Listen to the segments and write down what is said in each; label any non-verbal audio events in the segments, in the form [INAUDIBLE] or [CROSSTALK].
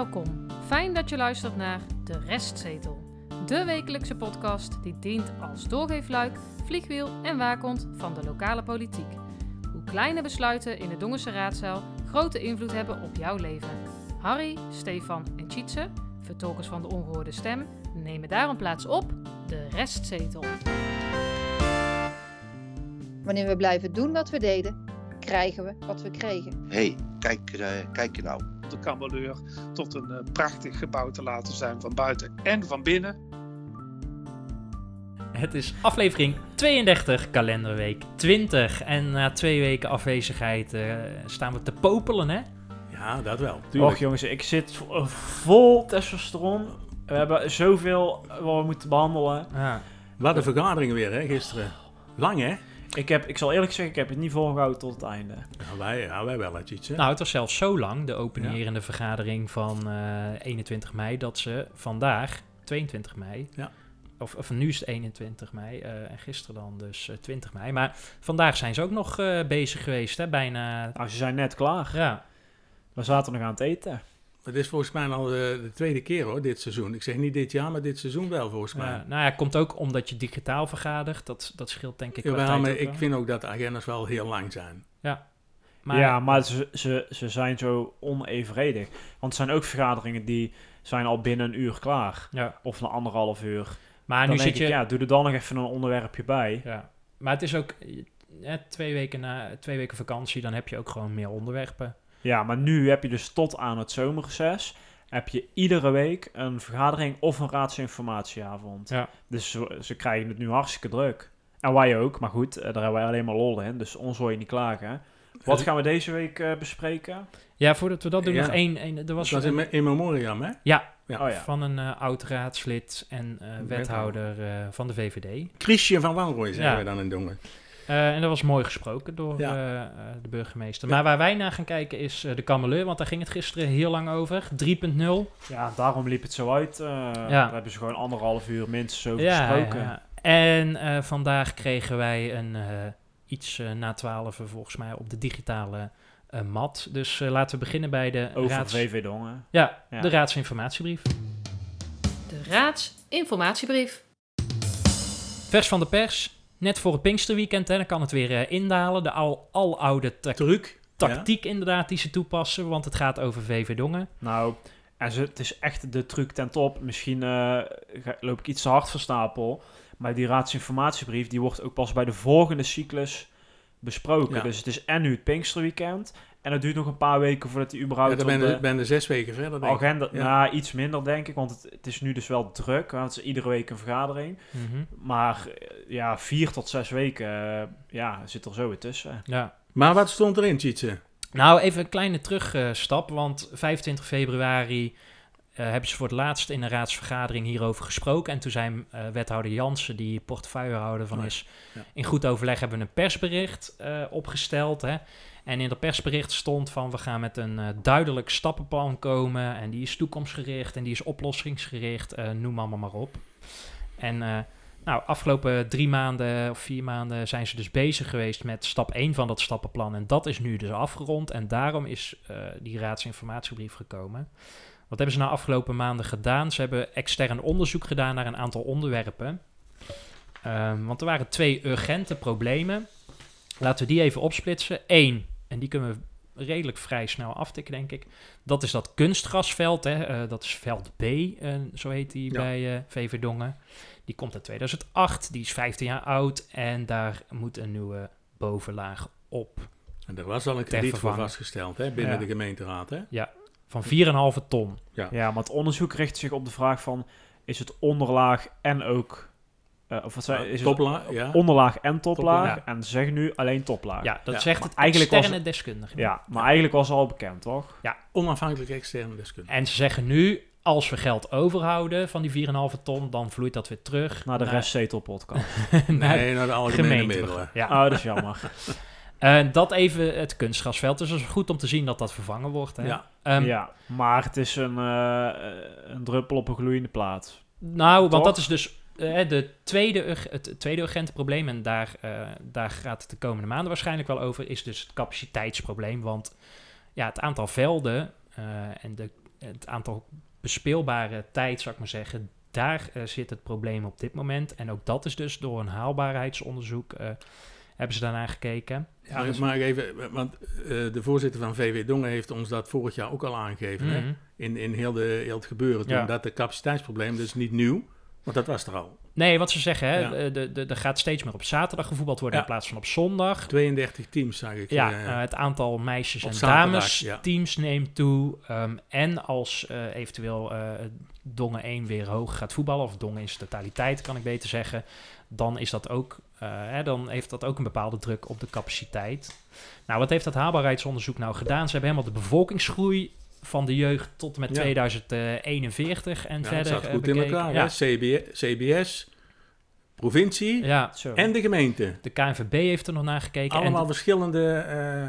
Welkom. Fijn dat je luistert naar De Restzetel. De wekelijkse podcast die dient als doorgeefluik, vliegwiel en waakhond van de lokale politiek. Hoe kleine besluiten in de Dongense raadzaal grote invloed hebben op jouw leven. Harry, Stefan en Tjitse, vertolkers van de ongehoorde stem, nemen daarom plaats op De Restzetel. Wanneer we blijven doen wat we deden, krijgen we wat we kregen. Hé, hey, kijk, uh, kijk je nou. De kameleur tot een uh, prachtig gebouw te laten zijn van buiten en van binnen. Het is aflevering 32, kalenderweek 20. En na twee weken afwezigheid uh, staan we te popelen, hè? Ja, dat wel. Och jongens, ik zit vol testosteron. We hebben zoveel wat we moeten behandelen. Ja. Wat een vergadering weer, hè, gisteren. Lang, hè? Ik, heb, ik zal eerlijk zeggen, ik heb het niet volgehouden tot het einde. Nou, wij, ja, wij wel iets, hè? Nou, het was zelfs zo lang, de openerende ja. vergadering van uh, 21 mei, dat ze vandaag, 22 mei, ja. of, of nu is het 21 mei uh, en gisteren dan dus uh, 20 mei. Maar vandaag zijn ze ook nog uh, bezig geweest, hè? Bijna... Nou, ze zijn net klaar. Ja. We zaten nog aan het eten. Het is volgens mij al de, de, tweede keer hoor, dit seizoen. Ik zeg niet dit jaar, maar dit seizoen wel volgens mij. Ja, nou ja, komt ook omdat je digitaal vergadert. Dat, dat scheelt denk ik ja, wel. maar ik vind ook dat de agendas wel heel lang zijn. Ja. Maar, ja, maar ze, ze, ze zijn zo onevenredig. Want er zijn ook vergaderingen die zijn al binnen een uur klaar. Ja. Of een anderhalf uur. Maar dan nu denk zit je... Ik, ja, doe er dan nog even een onderwerpje bij. Ja. Maar het is ook... Ja, twee, weken na, twee weken vakantie, dan heb je ook gewoon meer onderwerpen. Ja, maar nu heb je dus tot aan het zomerreces heb je iedere week een vergadering of een raadsinformatieavond. Ja. Dus ze, ze, krijgen het nu hartstikke druk. En wij ook, maar goed, daar hebben wij alleen maar lol in, dus ons hoor je niet klagen. Wat gaan we deze week uh, bespreken? Ja, voordat we dat doen, ja. nog één... één er was dat een, in, in memoriam, hè? Ja, ja. Oh, ja. van een uh, oud raadslid en uh, wethouder uh, van de VVD. Christian van Wanrooy zeggen Ja. we dan in Dongen. Uh, en dat was mooi gesproken door Ja. uh, uh, de burgemeester. Maar waar wij naar gaan kijken is uh, de kameleur, want daar ging het gisteren heel lang over. 3.0. Ja, daarom liep het zo uit. Ja. Daar hebben ze gewoon anderhalf uur minstens over Ja, gesproken. ja. En uh, vandaag kregen wij een uh, iets uh, na 12 volgens mij op de digitale uh, mat. Dus uh, laten we beginnen bij de Over raads... VV Dongen. Ja, Ja. de raadsinformatiebrief. De raadsinformatiebrief. Vers van de pers. Net voor het Pinksterweekend, hè, dan kan het weer uh, indalen. De al, aloude ta Truc. tactiek inderdaad die ze toepassen, want het gaat over VV Dongen. Nou, en ze, het is echt de truc ten top. Misschien uh, ga, loop ik iets te hard van stapel. Maar die raadsinformatiebrief die wordt ook pas bij de volgende cyclus besproken. Ja. Dus het is en nu het Pinksterweekend. En het duurt nog een paar weken voordat hij überhaupt Ja, dan ben de ben er zes weken verder, denk ik. agenda... Ja. Nou, iets minder denk ik, want het, het is nu dus wel druk. Want het is iedere week een vergadering. Mm -hmm. Maar uh, ja, vier tot zes weken uh, ja, zit er zo weer tussen. Ja. Maar wat stond erin, Tjitse? Nou, even een kleine terugstap, want 25 februari uh, hebben ze voor het laatst in een raadsvergadering hierover gesproken. En toen zijn uh, wethouder Jansen, die portefeuillehouder van is, ja. in goed overleg hebben we een persbericht uh, opgesteld. Hè. En in dat persbericht stond van we gaan met een uh, duidelijk stappenplan komen. En die is toekomstgericht en die is oplossingsgericht, uh, noem allemaal maar op. En uh, nou, afgelopen drie maanden of vier maanden zijn ze dus bezig geweest met stap 1 van dat stappenplan. En dat is nu dus afgerond. En daarom is die raadsinformatiebrief gekomen. Wat hebben ze nou afgelopen maanden gedaan? Ze hebben extern onderzoek gedaan naar een aantal onderwerpen. Um, want er waren twee urgente problemen. Laten we die even opsplitsen. Eén, en die kunnen we redelijk vrij snel aftikken, denk ik. Dat is dat kunstgrasveld. Hè? Uh, dat is veld B, uh, zo heet die ja. bij uh, VV Dongen. Die komt uit 2008, die is 15 jaar oud. En daar moet een nieuwe bovenlaag op. En er was al een krediet voor vastgesteld hè? binnen ja. de gemeenteraad. Hè? Ja, van 4,5 ton. Ja. ja, maar het onderzoek richt zich op de vraag van... is het onderlaag en ook... Uh, of wat is het ja. onderlaag en toplaag. Ja. En ze zeggen nu alleen toplaag. Ja, dat ja, zegt het eigenlijk externe was, deskundige. Ja, maar eigenlijk was het al bekend, toch? Ja. Onafhankelijk externe deskundige. En ze zeggen nu, als we geld overhouden van die 4,5 ton, dan vloeit dat weer terug. Naar de naar... restzetelpodcast. [LAUGHS] naar nee, naar de algemene middelen. Ja. Oh, dat is jammer. Uh, [LAUGHS] dat even het kunstgrasveld. Dus het is goed om te zien dat dat vervangen wordt. Hè? Ja. Um, ja, maar het is een, uh, een druppel op een gloeiende plaat. Nou, Toch? want dat is dus uh, de tweede, het tweede urgente probleem. En daar, daar gaat het de komende maanden waarschijnlijk wel over. Is dus het capaciteitsprobleem. Want ja, het aantal velden en de het aantal bespeelbare tijd, zou ik maar zeggen, daar eh, zit het probleem op dit moment. En ook dat is dus door een haalbaarheidsonderzoek eh, hebben ze daarnaar gekeken. Ja, maar even, want eh, de voorzitter van VW Dongen heeft ons dat vorig jaar ook al aangegeven. hè? Mhm. In, in heel, de, heel het gebeuren. Toen Ja. dat de capaciteitsprobleem, is niet nieuw, want dat was er al. Nee, wat ze zeggen, hè, Ja. de, de, er gaat steeds meer op zaterdag gevoetbald worden Ja. in plaats van op zondag. 32 teams, zag ik. Ja, eh, eh, het aantal meisjes op en zaterdag, dames teams neemt toe. Ehm, en als eh, eventueel eh Dongen 1 weer hoog gaat voetballen, of Dongen in zijn totaliteit kan ik beter zeggen, dan, is dat ook, hè, dan heeft dat ook een bepaalde druk op de capaciteit. Nou, wat heeft dat haalbaarheidsonderzoek nou gedaan? Ze hebben helemaal de bevolkingsgroei van de jeugd tot en met Ja. 2041 en ja, verder zat eh, goed in elkaar. Ja. CBS, provincie ja, en de gemeente. de KNVB heeft er nog naar gekeken. en Allemaal verschillende eh,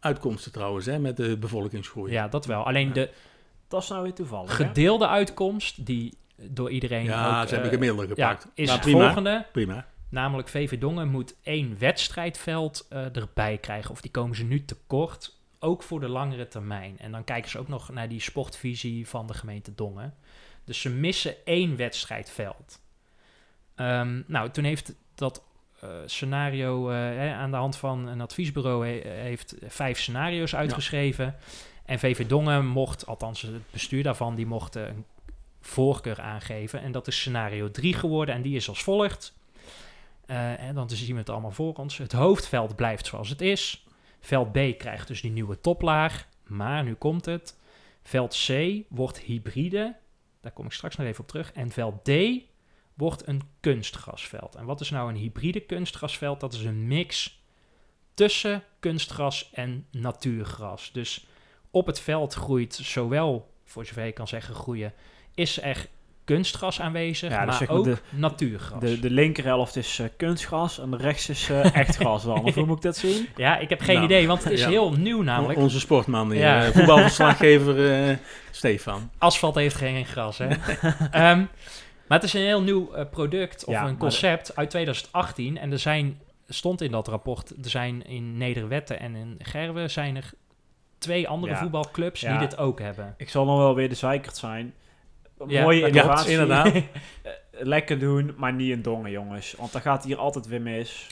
uitkomsten trouwens, hè, met de bevolkingsgroei. ja, dat wel. Alleen Ja. de Dat is nou weer toevallig. hè? gedeelde uitkomst, die door iedereen Ja, ook... ze hebben eh, gemiddelde gepakt. Ja, is Maar het prima, volgende. Prima. Namelijk VV Dongen moet één wedstrijdveld eh, erbij krijgen. Of die komen ze nu tekort. Ook voor de langere termijn. En dan kijken ze ook nog naar die sportvisie van de gemeente Dongen. Dus ze missen één wedstrijdveld. Ehm, nou, toen heeft dat eh, scenario eh, hè, aan de hand van een adviesbureau he- heeft vijf scenario's uitgeschreven. En VV Dongen mocht, althans het bestuur daarvan, die mocht eh, een voorkeur aangeven. En dat is scenario 3 geworden. En die is als volgt. Eh, en dan zien we het allemaal voor ons. Het hoofdveld blijft zoals het is. Veld B krijgt dus die nieuwe toplaag. Maar nu komt het. Veld C wordt hybride. Daar kom ik straks nog even op terug. En veld D wordt een kunstgrasveld. En wat is nou een hybride kunstgrasveld? Dat is een mix tussen kunstgras en natuurgras. Dus op het veld groeit zowel, voor zover je kan zeggen groeien, is er kunstgras aanwezig, Ja, dus maar zeg maar ook de- natuurgras. De, de linkerhelft is eh, kunstgras en de rechts is eh, echt gras dan. Of hoe moet ik dat zien? [LAUGHS] Ja, ik heb geen Nou, idee, want het is ja. heel nieuw namelijk. Onze sportman, hier, Ja. eh, voetbalverslaggever Stefan. [LAUGHS] Asfalt heeft geen gras, hè? [LAUGHS] Ehm, maar het is een heel nieuw product of een concept uit 2018. En er zijn, stond in dat rapport, er zijn in Nederwetten en in Gerwe zijn er twee andere voetbalclubs die dit ook hebben. Ik zal nog wel weer de zeikert zijn. Ja, Mooie innovatie. inderdaad. [LAUGHS] Eh, Lekker doen, maar niet in dongen, jongens. Want dan gaat hier altijd weer mis.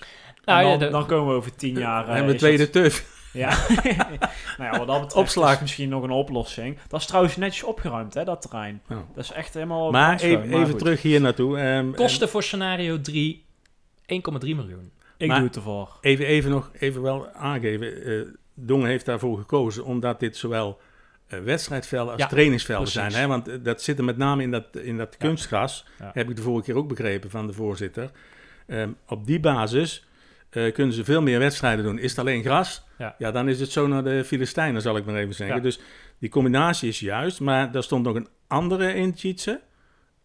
Nou, en ja, dan, de- dan komen we over tien jaar... We eh, hebben tweede dat- tuf. [LAUGHS] Ja. [LAUGHS] nou ja, wat dat betreft Opslag. is misschien nog een oplossing. Dat is trouwens netjes opgeruimd, hè, dat terrein. Ja. Dat is echt helemaal Maar even, even terug hier naartoe. ehm, Kosten voor scenario 3 1,3 miljoen. Ik Maar- doe het ervoor. Even, even nog even wel aangeven. eh Dongen heeft daarvoor gekozen omdat dit zowel wedstrijdvelden als Ja, trainingsvelden precies. zijn. Hè? Want eh, dat zit er met name in dat, in dat Ja. kunstgras. Ja. Heb ik de vorige keer ook begrepen van de voorzitter. Ehm, op die basis eh, kunnen ze veel meer wedstrijden doen. Is het alleen gras? Ja. dan is het zo naar de Filistijnen, zal ik maar even zeggen. Ja. Dus die combinatie is juist. Maar daar stond nog een andere in, Tjitse.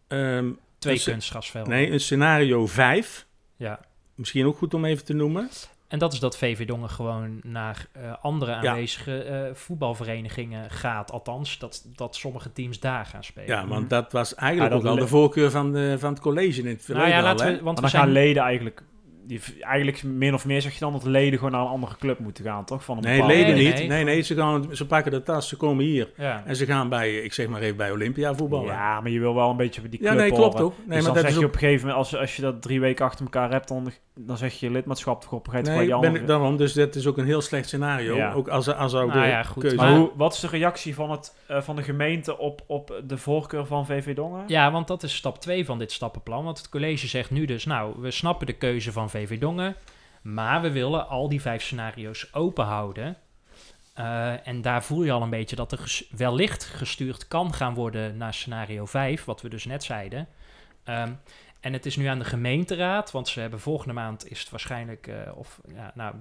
Ehm, Twee eh, kunstgrasvelden. nee, een scenario 5. Ja. Misschien ook goed om even te noemen. En dat is dat VV Dongen gewoon naar eh, andere Ja. aanwezige eh, voetbalverenigingen gaat. Althans, dat, dat sommige teams daar gaan spelen. Ja, want dat was eigenlijk Ja, dat ook al le- de voorkeur van, de, van het college in het verleden nou ja, al, laten hè? we, want Maar we dan gaan zijn... leden eigenlijk... Die, eigenlijk min of meer zeg je dan dat leden gewoon naar een andere club moeten gaan, toch? Van een Nee, bepaalde- leden Nee, niet. nee. Nee, nee, ze, gaan, ze pakken de tas, ze komen hier. Ja. En ze gaan bij, ik zeg maar even, bij Olympia voetballen. Ja, Ja, maar je wil wel een beetje die club nee, klopt horen. ook. Nee, dus maar dan dat zeg is je op een gegeven moment, als, als je dat drie weken achter elkaar hebt, dan, dan zeg je lidmaatschap toch op een gegeven Nee, moment bij ben ik daarom. Dus dat is ook een heel slecht scenario. Ja. Ook als, als ook Nou de ja, goed, keuze... Maar Maar- hoe, wat is de reactie van, het, eh, van de gemeente op, op de voorkeur van VV Dongen? Ja, want dat is stap 2 van dit stappenplan. Want het college zegt nu dus, nou, we snappen de keuze van VV Dongen, maar we willen al die vijf scenario's open houden. Eh, en daar voel je al een beetje dat er wellicht gestuurd kan gaan worden naar scenario 5, wat we dus net zeiden. Ehm, en het is nu aan de gemeenteraad, want ze hebben volgende maand is het waarschijnlijk, eh, of ja, nou,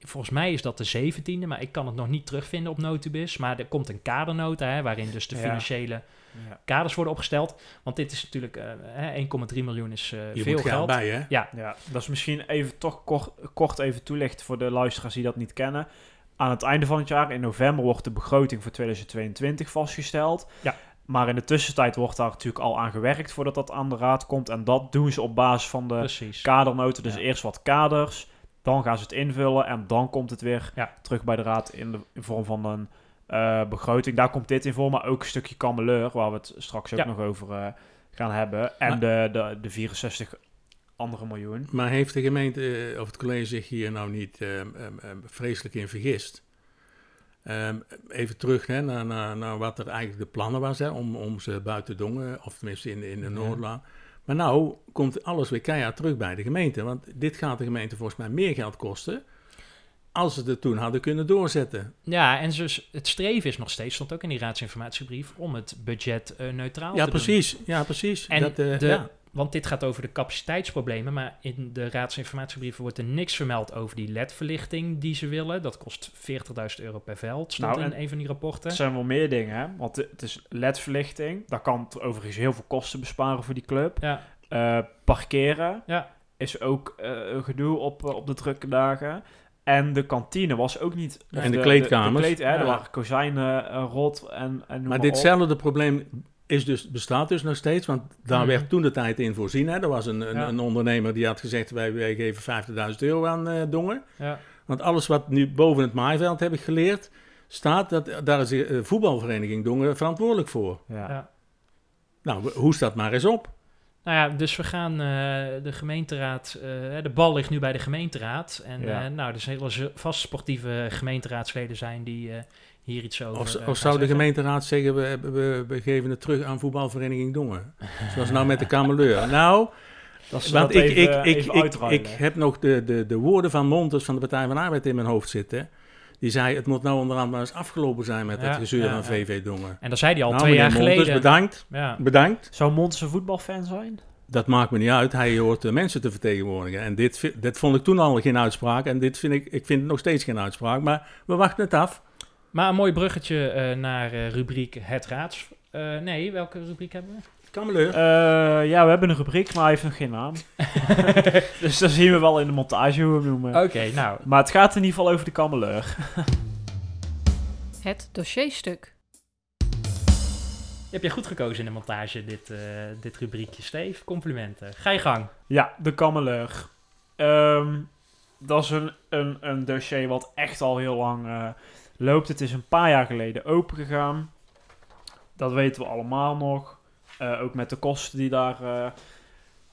volgens mij is dat de 17e, maar ik kan het nog niet terugvinden op Notubis. Maar er komt een kadernota, hè, waarin dus de financiële Ja. kaders worden opgesteld. Want dit is natuurlijk, eh, hè, 1,3 miljoen is eh, je veel moet geld geld. bij, hè? Ja, Ja, dat is misschien even toch kort, kort even toelichten voor de luisteraars die dat niet kennen. Aan het einde van het jaar, in november, wordt de begroting voor 2022 vastgesteld. Ja. Maar in de tussentijd wordt daar natuurlijk al aan gewerkt voordat dat aan de raad komt. En dat doen ze op basis van de precies. kadernoten. Dus Ja. eerst wat kaders, dan gaan ze het invullen en dan komt het weer Ja. terug bij de raad in de in vorm van een eh, begroting. Daar komt dit in voor, maar ook een stukje kameleur, waar we het straks ook Ja. nog over eh, gaan hebben. En Maar- de, de, de 64 andere miljoen. Maar heeft de gemeente eh, of het college zich hier nou niet ehm, ehm, ehm, vreselijk in vergist? Even terug hè, naar, naar, naar wat er eigenlijk de plannen was hè, om, om ze buiten Dongen, of tenminste in, de- in de Ja. Maar nou komt alles weer keihard terug bij de gemeente. Want dit gaat de gemeente volgens mij meer geld kosten als ze het toen hadden kunnen doorzetten. Ja, en dus het streven is nog steeds, stond ook in die raadsinformatiebrief, om het budget eh, neutraal Ja, te doen. precies. Ja, precies. En dat, eh, de, ja. Want dit gaat over de capaciteitsproblemen, maar in de raadsinformatiebrief wordt er niks vermeld over die LED-verlichting die ze willen. Dat kost 40.000 euro per veld, stond Nou, in en- een van die rapporten. Er zijn wel meer dingen, hè? Want het is LED-verlichting. Daar kan het overigens heel veel kosten besparen voor die club. Ja, Eh, parkeren ja. is ook eh, een gedoe op, eh, op de drukke dagen. En de kantine was ook niet... En de kleedkamers. De, kleed, hè, Ja. Er waren kozijnen rot en, en noem Maar op. ditzelfde probleem is dus, bestaat dus nog steeds, want daar Mhm. werd toen de tijd in voorzien. Hè. Er was een, een, Ja. een ondernemer die had gezegd, wij, wij geven 50.000 euro aan eh, Dongen. ja. Want alles wat nu boven het maaiveld heb ik geleerd, staat, dat, daar is de eh, voetbalvereniging Dongen verantwoordelijk voor. Ja. Ja. Nou, hoest dat maar eens op. Nou ja, dus we gaan eh, de gemeenteraad, eh, de bal ligt nu bij de gemeenteraad. En Ja. eh, nou, er zullen z- vast sportieve gemeenteraadsleden zijn die eh, hier iets over Of, eh, of zou de gemeenteraad zeggen, we, we, we geven het terug aan voetbalvereniging Dongen. [LAUGHS] Zoals nou met de kameleur. Nou, Dat Want ik, even, ik, ik, even ik, heb nog de, de, de woorden van Montes van de Partij van de Arbeid in mijn hoofd zitten. Die zei, het moet nou onderhand maar eens afgelopen zijn met Ja, het gezeur ja, van. VV Dongen. En dat zei hij al nou, twee jaar Montes, geleden. bedankt, Ja. bedankt. Zou Montes een voetbalfan zijn? Dat maakt me niet uit, hij hoort de mensen te vertegenwoordigen. En dit, dit vond ik toen al geen uitspraak en dit vind ik, ik vind het nog steeds geen uitspraak. Maar we wachten het af. Maar een mooi bruggetje eh, naar eh, rubriek Het Raads. eh, nee, welke rubriek hebben we? Kameleur. Eh, ja, we hebben een rubriek, maar hij heeft nog geen naam. [LAUGHS] dus dan zien we wel in de montage hoe we hem noemen. Oké, nou, Maar het gaat in ieder geval over de kameleur. Het dossierstuk. heb je goed gekozen in de montage, dit, eh, dit rubriekje, Steve. Complimenten. Ga je gang. Ja, de kameleur. Ehm, dat is een, een, een dossier wat echt al heel lang eh, loopt. Het is een paar jaar geleden opengegaan. Dat weten we allemaal nog. Eh, ook met de kosten die daar eh,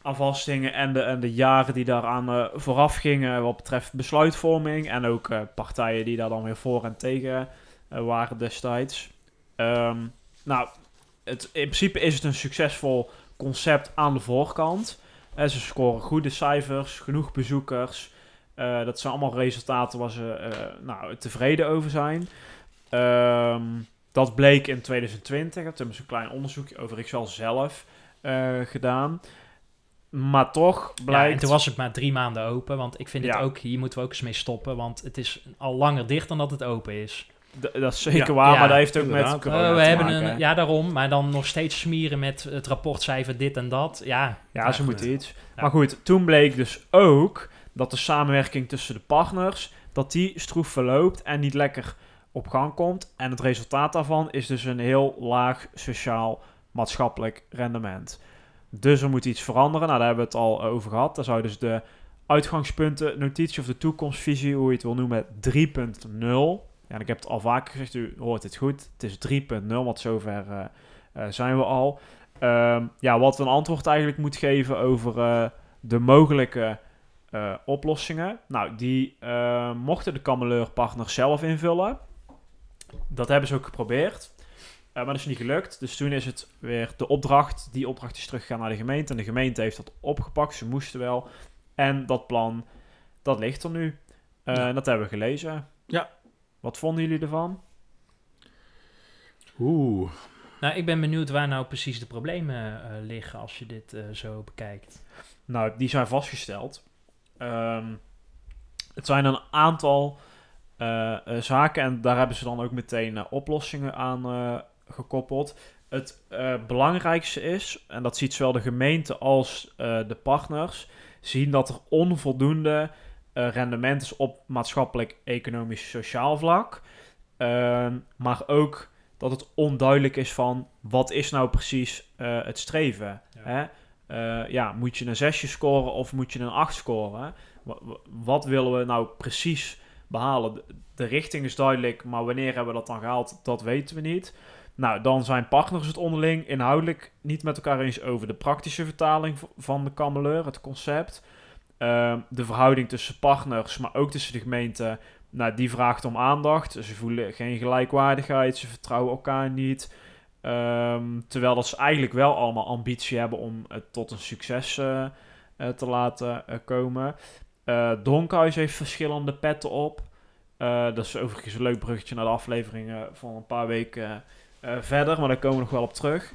aan en de, en de jaren die daaraan eh vooraf gingen wat betreft besluitvorming. En ook partijen die daar dan weer voor en tegen waren destijds. Ehm, nou, het, in principe is het een succesvol concept aan de voorkant. Ze scoren goede cijfers, genoeg bezoekers. Eh, dat zijn allemaal resultaten waar ze eh, nou, tevreden over zijn. Ehm, dat bleek in 2020. Toen hebben ze een klein onderzoekje over Excel zelf eh, gedaan. Maar toch Ja, blijkt... en toen was het maar drie maanden open, want ik vind Ja. het ook, hier moeten we ook eens mee stoppen, want het is al langer dicht dan dat het open is. D- dat is zeker Ja, waar, ja, maar dat heeft ook inderdaad. met corona we te hebben maken, een, ja, daarom, maar dan nog steeds smeren met het rapportcijfer dit en dat. Ja, Ja, ze moeten iets. Ja. Maar goed, toen bleek dus ook dat de samenwerking tussen de partners, dat die stroef verloopt en niet lekker op gang komt. En het resultaat daarvan is dus een heel laag sociaal maatschappelijk rendement. Dus er moet iets veranderen. Nou, daar hebben we het al over gehad. Daar zou dus de uitgangspunten, notitie of de toekomstvisie, hoe je het wil noemen, 3.0. Ja, en ik heb het al vaker gezegd, u hoort het goed. Het is 3.0, want zover eh, eh, zijn we al. Ehm, ja, wat een antwoord eigenlijk moet geven over eh, de mogelijke eh, oplossingen. Nou, die eh, mochten de kameleurpartners zelf invullen. Dat hebben ze ook geprobeerd. Eh, maar dat is niet gelukt. Dus toen is het weer de opdracht. Die opdracht is teruggegaan naar de gemeente. En de gemeente heeft dat opgepakt. Ze moesten wel. En dat plan, dat ligt er nu. Eh, Ja. Dat hebben we gelezen. Ja. Wat vonden jullie ervan? Oeh. Nou, ik ben benieuwd waar nou precies de problemen eh, liggen als je dit eh, zo bekijkt. Nou, die zijn vastgesteld. Ehm, het zijn een aantal eh, eh, zaken en daar hebben ze dan ook meteen eh, oplossingen aan gekoppeld. Het belangrijkste is, en dat ziet zowel de gemeente als de partners, zien dat er onvoldoende rendement is op maatschappelijk, economisch, sociaal vlak. Ehm, maar ook dat het onduidelijk is van wat is nou precies het streven. Ja. Hè? Eh, ja, moet je een zesje scoren of moet je een acht scoren? Wa- wa- Wat willen we nou precies behalen? De richting is duidelijk, maar wanneer hebben we dat dan gehaald, dat weten we niet. Nou, dan zijn partners het onderling inhoudelijk niet met elkaar eens over de praktische vertaling van de kameleur, het concept. Ehm, de verhouding tussen partners, maar ook tussen de gemeenten, nou, die vraagt om aandacht. Ze voelen geen gelijkwaardigheid, ze vertrouwen elkaar niet. Ehm, terwijl dat ze eigenlijk wel allemaal ambitie hebben om het tot een succes eh, eh, te laten eh, komen. Donkhuis heeft verschillende petten op. Dat is overigens een leuk bruggetje naar de afleveringen van een paar weken verder, maar daar komen we nog wel op terug.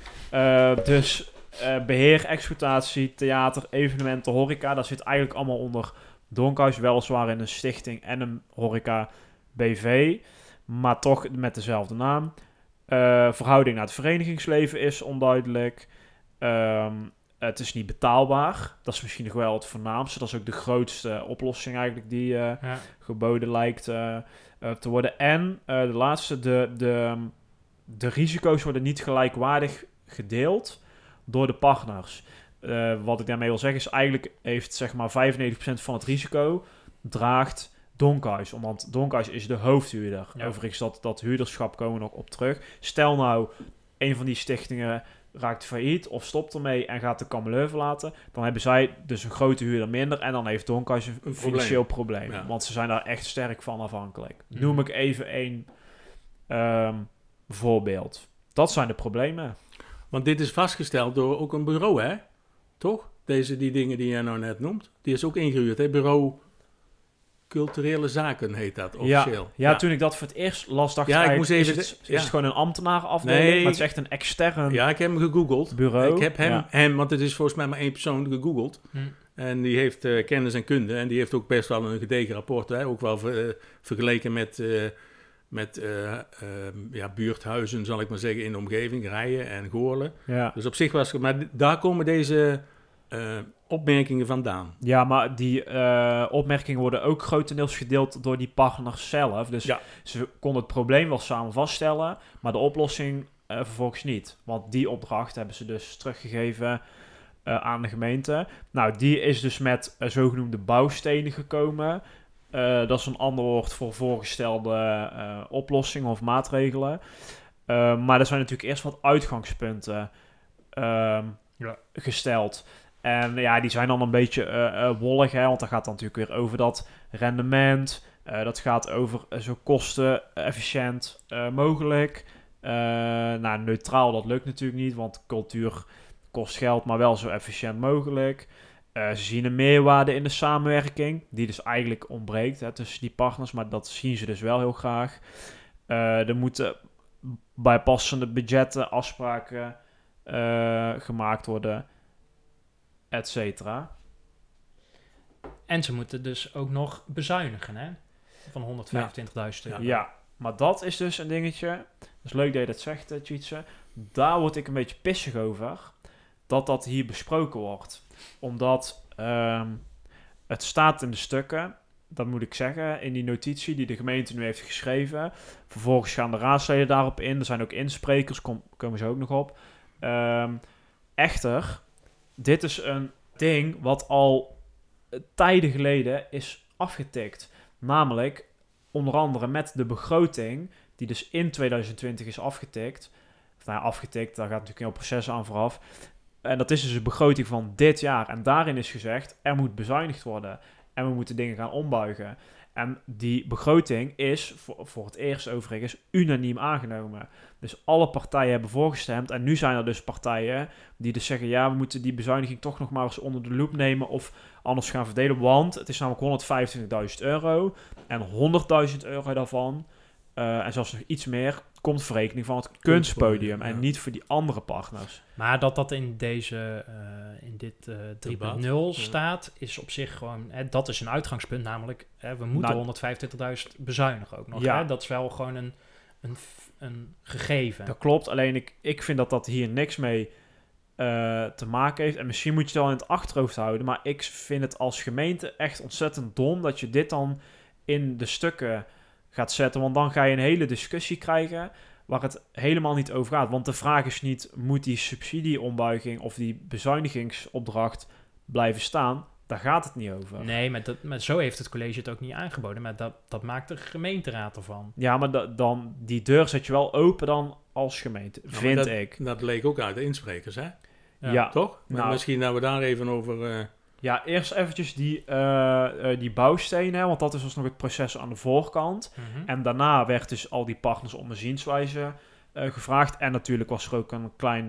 Dus eh, beheer, exploitatie, theater, evenementen, horeca, dat zit eigenlijk allemaal onder Donkhuis, weliswaar in een stichting en een horeca BV, maar toch met dezelfde naam. Eh, verhouding naar het verenigingsleven is onduidelijk. Ehm, het is niet betaalbaar. Dat is misschien nog wel het voornaamste. Dat is ook de grootste oplossing eigenlijk die eh, Ja. geboden lijkt eh, te worden. En de laatste, de, de, de risico's worden niet gelijkwaardig gedeeld door de partners. Wat ik daarmee wil zeggen is eigenlijk heeft zeg maar 95% van het risico draagt Donkhuis. Want Donkhuis is de hoofdhuurder. Ja. Overigens dat, dat huurderschap komen we nog op terug. Stel nou, een van die stichtingen raakt failliet of stopt ermee en gaat de kameleur verlaten, dan hebben zij dus een grote huurder minder en dan heeft Donkhuis een, Een financieel probleem. Ja. Want ze zijn daar echt sterk van afhankelijk. Mhm. Noem ik even één ehm, voorbeeld. Dat zijn de problemen. Want dit is vastgesteld door ook een bureau, hè? Toch? Deze die dingen die jij nou net noemt. Die is ook ingehuurd, hè? Bureau Culturele Zaken heet dat officieel. Ja, toen ik dat voor het eerst las, dacht Ja, ik, moest is, even het, is ja. het gewoon een ambtenarenafdeling, Nee. maar het is echt een extern Ja, ik heb hem gegoogeld. bureau. Ik heb hem, Ja. hem, want het is volgens mij maar één persoon, gegoogeld. Hm. En die heeft eh, kennis en kunde. En die heeft ook best wel een gedegen rapport. Hè? Ook wel ver- eh, vergeleken met, eh, met eh, ehm, ja, buurthuizen, zal ik maar zeggen, in de omgeving. Rijen en Goorlen. Ja. Dus op zich was het... Maar daar komen deze eh, opmerkingen vandaan. Ja, maar die eh, opmerkingen worden ook grotendeels gedeeld door die partners zelf. Dus Ja. ze konden het probleem wel samen vaststellen, maar de oplossing eh, vervolgens niet. Want die opdracht hebben ze dus teruggegeven eh, aan de gemeente. Nou, die is dus met zogenoemde bouwstenen gekomen. Eh, dat is een ander woord voor voorgestelde eh, oplossingen of maatregelen. Eh, maar er zijn natuurlijk eerst wat uitgangspunten ehm, Ja. gesteld. En ja, die zijn dan een beetje eh, wollig, hè, want dan gaat het natuurlijk weer over dat rendement. Eh, dat gaat over zo kostenefficiënt eh mogelijk. Nou, neutraal, dat lukt natuurlijk niet, want cultuur kost geld, maar wel zo efficiënt mogelijk. Ze zien een meerwaarde in de samenwerking, die dus eigenlijk ontbreekt hè, tussen die partners, maar dat zien ze dus wel heel graag. Er moeten bijpassende budgetten, afspraken gemaakt worden, et cetera. En ze moeten dus ook nog bezuinigen, hè? Van 125.000 euro. Ja, maar dat is dus een dingetje. Dus leuk dat je dat zegt, uh, Tjitse. Daar word ik een beetje pissig over. Dat dat hier besproken wordt. Omdat ehm, het staat in de stukken. Dat moet ik zeggen. In die notitie die de gemeente nu heeft geschreven. Vervolgens gaan de raadsleden daarop in. Er zijn ook insprekers. Kom, komen ze ook nog op. Ehm, echter, dit is een ding wat al eh, tijden geleden is afgetikt. Namelijk onder andere met de begroting, die dus in 2020 is afgetikt. Of nou ja, afgetikt, daar gaat natuurlijk een heel proces aan vooraf. En dat is dus een begroting van dit jaar. En daarin is gezegd, er moet bezuinigd worden. En we moeten dingen gaan ombuigen. En die begroting is voor, het eerst overigens unaniem aangenomen. Dus alle partijen hebben voorgestemd. En nu zijn er dus partijen die dus zeggen... ja, we moeten die bezuiniging toch nog maar eens onder de loep nemen... of anders gaan verdelen. Want het is namelijk 125.000 euro. En 100.000 euro daarvan, eh, en zelfs nog iets meer... komt voor rekening van het kunstpodium... ja. en niet voor die andere partners. Maar dat dat in deze, eh, in dit eh 3.0 Debat, ja. staat, is op zich gewoon, hè, dat is een uitgangspunt, namelijk, hè, we moeten Nou, 125.000 bezuinigen ook nog. Ja. Hè? Dat is wel gewoon een, een, een gegeven. Dat klopt, alleen ik, ik vind dat dat hier niks mee eh, te maken heeft. En misschien moet je het wel in het achterhoofd houden. Maar ik vind het als gemeente echt ontzettend dom dat je dit dan in de stukken gaat zetten. Want dan ga je een hele discussie krijgen waar het helemaal niet over gaat. Want de vraag is niet, moet die subsidieombuiging of die bezuinigingsopdracht blijven staan? Daar gaat het niet over. Nee, maar, dat, maar zo heeft het college het ook niet aangeboden. Maar dat, dat maakt de gemeenteraad ervan. Ja, maar da- dan, die deur zet je wel open dan als gemeente, vind dat- ik. Dat leek ook uit de insprekers, hè? Ja. Toch? Maar Nou. misschien dat we daar even over... eh, Ja, eerst eventjes die, eh, eh, die bouwstenen, want dat is dus nog het proces aan de voorkant. Mhm. En daarna werd dus al die partners om een zienswijze eh, gevraagd. En natuurlijk was er ook een klein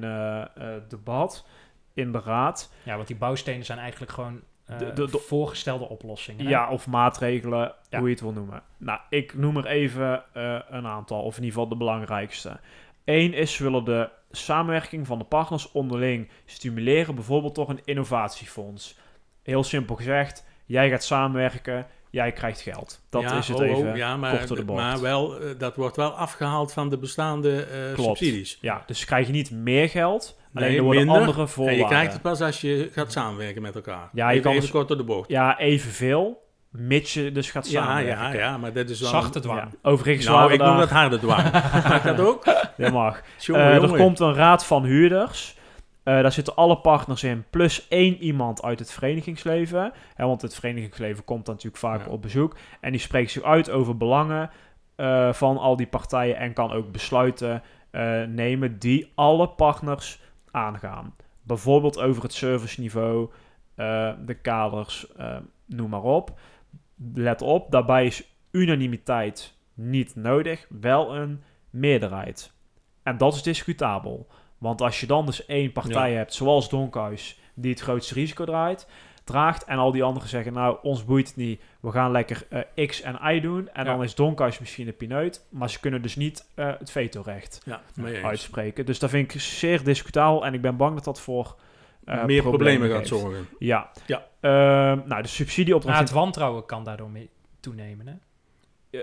debat in de raad. Ja, want die bouwstenen zijn eigenlijk gewoon De- de- de- voorgestelde oplossingen. hè? Ja, of maatregelen, Ja. hoe je het wil noemen. Nou, ik noem er even een aantal, of in ieder geval de belangrijkste. Eén is, we willen de samenwerking van de partners onderling stimuleren, bijvoorbeeld door een innovatiefonds. Heel simpel gezegd, jij gaat samenwerken, jij krijgt geld. Dat ja, is het oh, oh, even ja, maar, de bocht. maar wel, eh, dat wordt wel afgehaald van de bestaande eh, subsidies. Ja, dus krijg je niet meer geld, alleen Nee, er worden minder. andere En voorwaarden. je krijgt het pas als je gaat samenwerken met elkaar. Ja, je even, kan even dus- kort door de bocht. Ja, evenveel, mits je dus gaat Ja, samenwerken. ja, ja, maar dat is wel... Zachte dwang. Ja, Overigens Nou, ik daar... noem dat harde dwang. [LAUGHS] Mag dat ook? Dat mag. Eh, er komt een raad van huurders. Eh, daar zitten alle partners in, plus één iemand uit het verenigingsleven. Hè, want het verenigingsleven komt dan natuurlijk vaak Ja. op bezoek. En die spreekt zich uit over belangen eh, van al die partijen. En kan ook besluiten eh, nemen die alle partners aangaan. Bijvoorbeeld over het serviceniveau, de kaders, noem maar op. Let op, daarbij is unanimiteit niet nodig, wel een meerderheid. En dat is discutabel. Want als je dan dus één partij hebt, zoals Donkhuis, die het grootste risico draait, draagt, en al die anderen zeggen, nou, ons boeit het niet, we gaan lekker eh, X en Y doen, en Ja. dan is Donkhuis misschien de pineut, maar ze kunnen dus niet eh, het vetorecht Ja, uitspreken. Dus dat vind ik zeer discutabel, en ik ben bang dat dat voor eh, Meer problemen gaat zorgen. Ja. Ja. Ehm, nou, de subsidieopdracht... Maar het wantrouwen kan daardoor mee toenemen, hè?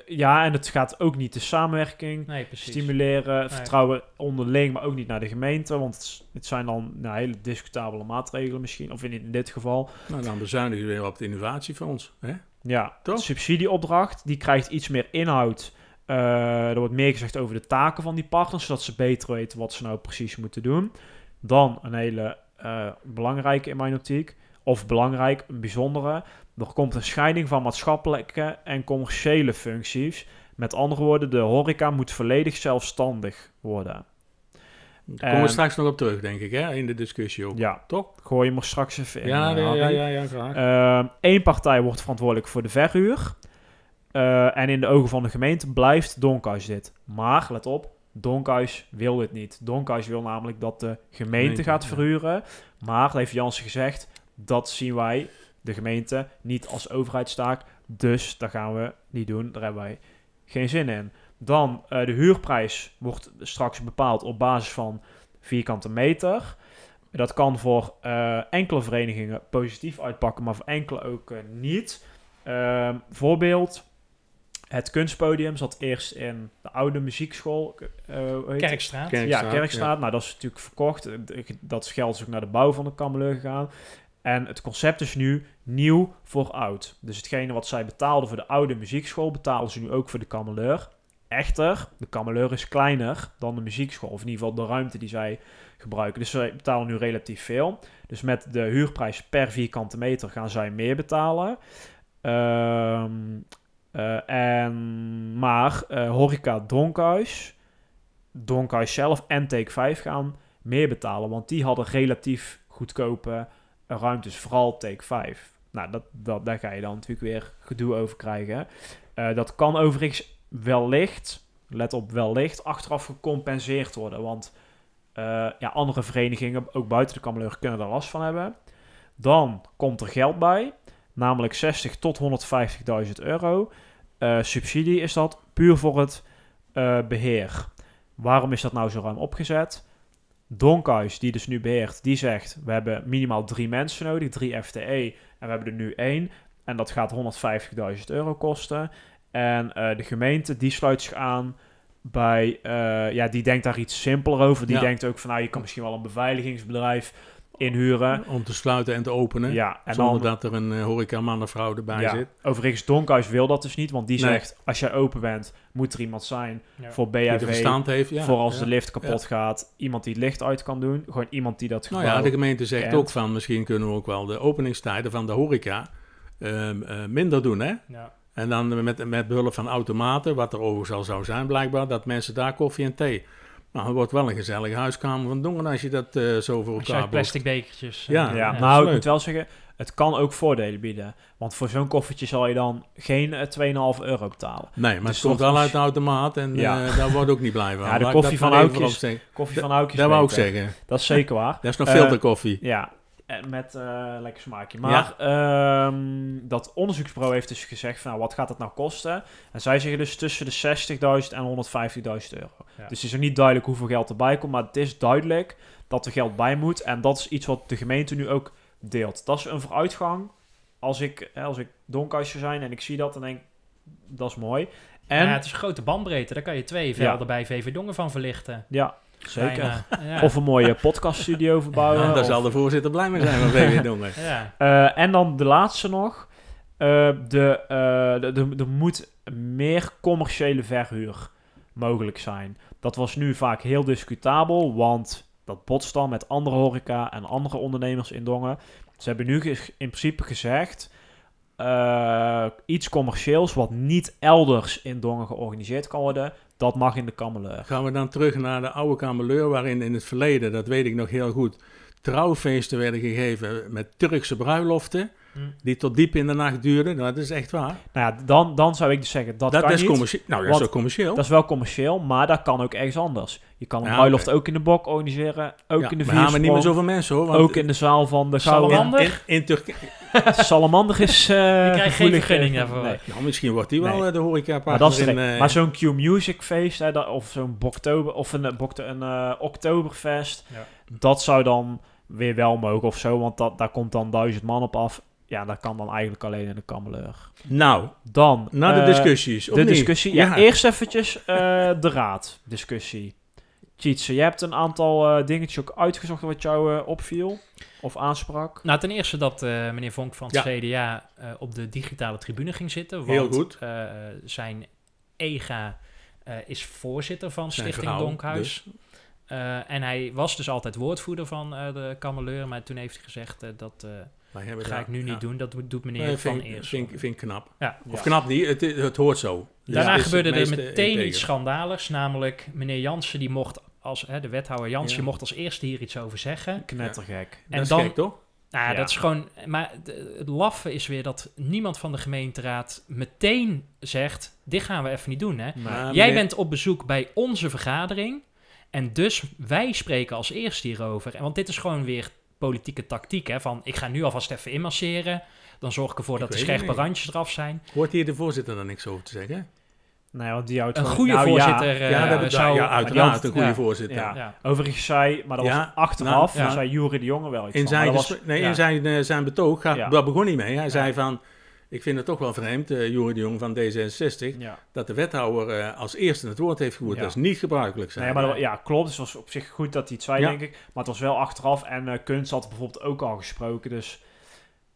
Ja, en het gaat ook niet de samenwerking Nee, stimuleren, Nee. vertrouwen onderling, maar ook niet naar de gemeente. Want het, zijn dan nou, hele discutabele maatregelen misschien, of in, in dit geval. Nou, dan bezuinigen we weer op het innovatiefonds. Hè? Ja, Toch? de subsidieopdracht, die krijgt iets meer inhoud. Eh, er wordt meer gezegd over de taken van die partners, zodat ze beter weten wat ze nou precies moeten doen. Dan een hele eh, belangrijke in mijn optiek, of belangrijk, een bijzondere. Er komt een scheiding van maatschappelijke en commerciële functies. Met andere woorden, de horeca moet volledig zelfstandig worden. Daar komen we straks nog op terug, denk ik, hè? in de discussie ook. Ja, Toch? gooi je maar straks even in. Ja, eh, ja, ja, ja, ja, graag. Eén partij wordt verantwoordelijk voor de verhuur. Eh, en in de ogen van de gemeente blijft Donkhuis dit. Maar, let op, Donkhuis wil dit niet. Donkhuis wil namelijk dat de gemeente, Gemeente, gaat ja. verhuren. Maar, dat heeft Jansen gezegd, dat zien wij, de gemeente, niet als overheidstaak. Dus dat gaan we niet doen. Daar hebben wij geen zin in. Dan, eh, de huurprijs wordt straks bepaald op basis van vierkante meter. Dat kan voor eh, enkele verenigingen positief uitpakken, maar voor enkele ook eh, niet. Ehm, voorbeeld, het kunstpodium zat eerst in de oude muziekschool. eh, hoe heet het? Kerkstraat. Kerk- ja, Kerkstraat, Kerkstraat. Nou, dat is natuurlijk verkocht. Dat geld is ook naar de bouw van de Kameleur gegaan. En het concept is nu nieuw voor oud. Dus hetgene wat zij betaalden voor de oude muziekschool, betalen ze nu ook voor de Kameleur. Echter, de Kameleur is kleiner dan de muziekschool. Of in ieder geval de ruimte die zij gebruiken. Dus zij betalen nu relatief veel. Dus met de huurprijs per vierkante meter gaan zij meer betalen. Ehm, eh, en, maar eh, Horeca Donkhuis, Donkhuis zelf en Take 5 gaan meer betalen. Want die hadden relatief goedkope ruimtes, vooral Take 5. Nou, dat, dat, daar ga je dan natuurlijk weer gedoe over krijgen. Eh, dat kan overigens wellicht, let op wellicht, achteraf gecompenseerd worden. Want eh, ja, andere verenigingen, ook buiten de Kameleur, kunnen er last van hebben. Dan komt er geld bij, namelijk 60 tot 150.000 euro. Eh, subsidie is dat puur voor het eh, beheer. Waarom is dat nou zo ruim opgezet? Donkhuis, die dus nu beheert, die zegt... we hebben minimaal drie mensen nodig, drie FTE... en we hebben er nu één. En dat gaat 150.000 euro kosten. En eh, de gemeente, die sluit zich aan bij... eh, ja, die denkt daar iets simpeler over. Die Ja. denkt ook van... nou, je kan misschien wel een beveiligingsbedrijf inhuren. Om te sluiten en te openen. Ja, en zonder dan, dat er een uh, horecaman of vrouw erbij ja, zit. overigens, Donkhuis wil dat dus niet, want die Nee. zegt, als jij open bent, moet er iemand zijn Ja. voor BHV, verstand heeft. Ja, voor als ja. de lift kapot gaat, iemand die het licht uit kan doen, gewoon iemand die dat Nou ja, de gemeente zegt kent. ook van misschien kunnen we ook wel de openingstijden van de horeca ehm, eh, minder doen. Hè? Ja. En dan met, met behulp van automaten, wat er overigens al zou zijn blijkbaar, dat mensen daar koffie en thee. Nou, het wordt wel een gezellige huiskamer van Dongen als je dat eh, zo voor elkaar uit plastic bekertjes. Ja, eh, Ja, nou, ik moet wel zeggen, het kan ook voordelen bieden. Want voor zo'n koffietje zal je dan geen eh, 2,5 euro betalen. Nee, maar Dus het komt toch wel uit de automaat en Ja. eh, daar wordt ook niet blij van. Ja, de koffie van opzeggen. Koffie van Aukjes Dat wou ik zeggen. Dat is zeker waar. Dat is nog Eh, filterkoffie. Ja, en met eh, lekker smaakje. Maar ehm, dat onderzoeksbureau heeft dus gezegd van, nou, wat gaat het nou kosten? En zij zeggen dus tussen de 60.000 en 150.000 euro. Ja. Dus het is nog niet duidelijk hoeveel geld erbij komt, maar het is duidelijk dat er geld bij moet. En dat is iets wat de gemeente nu ook deelt. Dat is een vooruitgang. Als ik, als ik donkhuis zou zijn en ik zie dat, dan denk ik, dat is mooi. En, ja, het is grote bandbreedte. Daar kan je twee velden bij VV Dongen van verlichten. ja, zeker. [LAUGHS] Ja. Of een mooie podcaststudio [LAUGHS] verbouwen. Ja, daar of- zal de voorzitter blij mee zijn van VW [LAUGHS] Dongen. ja. Eh, en dan de laatste nog. Eh, de, eh, de, de- er moet meer commerciële verhuur mogelijk zijn. Dat was nu vaak heel discutabel, want dat botst dan met andere horeca en andere ondernemers in Dongen. Ze hebben nu in principe gezegd... eh, iets commercieels wat niet elders in Dongen georganiseerd kan worden, dat mag in de Kammeleur. Gaan we dan terug naar de oude kameleur, waarin in het verleden, dat weet ik nog heel goed, trouwfeesten werden gegeven met Turkse bruiloften. Die tot diep in de nacht duurden. Nou, dat is echt waar. Nou ja, dan, dan zou ik dus zeggen, dat, Dat, kan is niet. commercieel. Nou, dat is ook commercieel. Dat is wel commercieel, maar dat kan ook ergens anders. Je kan een Ja, bruiloft ook in de bok organiseren, ook Ja, in de we hebben niet meer viersprong, zoveel mensen hoor. Want ook in de zaal van de. Salamander? in, in Turkije. [LAUGHS] [LAUGHS] Salamander is eh krijgt geen gevoelig, vergunning eh, daarvoor. nee. Nou, misschien wordt die wel Nee. eh, de horeca Maar, dat is in, terecht. eh, maar zo'n Q-Music feest, hè, dat- of zo'n Boktober, of een, eh, eh, Oktoberfest, Ja. dat zou dan weer wel mogen of zo, want dat, daar komt dan duizend man op af. Ja, dat kan dan eigenlijk alleen in de Kammeleur. Nou, Dan... naar de eh, discussies. of De niet? discussie. Ja, eerst eventjes eh, de raaddiscussie. Tjitse, je hebt een aantal eh, dingetjes ook uitgezocht wat jou opviel of aansprak. Nou, ten eerste dat eh, meneer Vonk van het Ja. CDA eh, op de digitale tribune ging zitten. Want, Heel goed. eh, zijn EGA eh, is voorzitter van Stichting vrouw, Donkhuis. Eh, en hij was dus altijd woordvoerder van eh, de Kameleur. Maar toen heeft hij gezegd, eh, dat ga daar- ik nu ja. niet doen. Dat doet- meneer Nee, Van vind, ik- Eers. vind, ik- vind ik knap. Ja. Of Ja. knap niet, het, het hoort zo. Daarna gebeurde er meteen integer. iets schandaligs. Namelijk, meneer Jansen, die mocht als, hè, de wethouder Jansen, Ja. mocht als eerste hier iets over zeggen. Knettergek. En dat is gek, toch? Nou, Ja. dat is gewoon. Maar het laffe is weer dat niemand van de gemeenteraad meteen zegt: dit gaan we even niet doen. Hè? Maar Jij meneer- bent op bezoek bij onze vergadering. En dus wij spreken als eerste hierover. En Want dit is gewoon weer politieke tactiek. Hè? Van ik ga nu alvast even inmasseren. Dan zorg ik ervoor Ik dat de scherpe niet. randjes eraf zijn. Hoort hier de voorzitter dan niks over te zeggen? Nee, want die houdt Een goede nou, ja, voorzitter eh, ja, dat, zou. ja, uiteraard een goede ja. voorzitter. Ja. ja. Overigens zei, maar dat was Ja, achteraf, nou, ja. zei Jury de Jonge wel iets In van. zijn, was, nee, ja. in zijn, eh, zijn betoog, gaat, Ja. daar begon hij mee. Hij zei van, ik vind het toch wel vreemd, eh Joeri de Jong van D66, ja. dat de wethouder eh, als eerste het woord heeft gevoerd. Ja. Dat is niet gebruikelijk. Zijn. Nee, maar dat- ja, klopt. Dus het was op zich goed dat hij het zei, Ja. denk ik. Maar het was wel achteraf. En eh Kunst had bijvoorbeeld ook al gesproken. Dus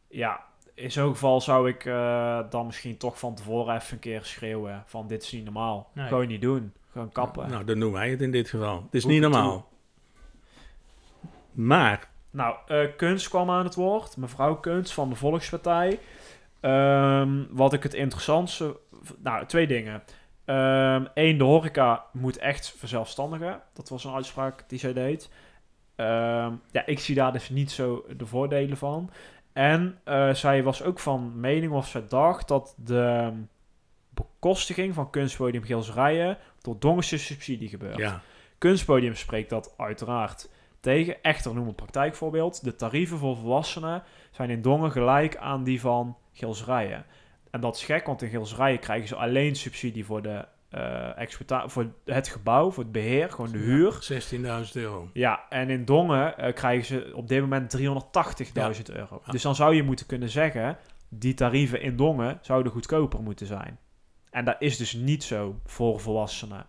ja, in zo'n geval zou ik eh, dan misschien toch van tevoren even een keer schreeuwen van dit is niet normaal. Nee. Gewoon niet doen. Gewoon kappen. Nou, dan doen wij het in dit geval. Het is niet normaal. Maar, Nou, eh Kunst kwam aan het woord. Mevrouw Kunst van de Volkspartij. Ehm, wat ik het interessantste... Nou, twee dingen. Eén, de horeca moet echt verzelfstandigen. Dat was een uitspraak die zij deed. Ehm, ja, ik zie daar dus niet zo de voordelen van. En eh, zij was ook van mening of zij dacht dat de bekostiging van kunstpodium Gilserijen door Dongense subsidie gebeurt. ja, Kunstpodium spreekt dat uiteraard tegen. Echter noem een praktijkvoorbeeld. De tarieven voor volwassenen zijn in Dongen gelijk aan die van Gilserijen. En dat is gek, want in Gilserijen krijgen ze alleen subsidie voor, de, eh, voor het gebouw, voor het beheer, gewoon de huur. 16.000 euro. Ja, en in Dongen eh, krijgen ze op dit moment 380.000 euro. Ja. Dus dan zou je moeten kunnen zeggen, die tarieven in Dongen zouden goedkoper moeten zijn. En dat is dus niet zo voor volwassenen.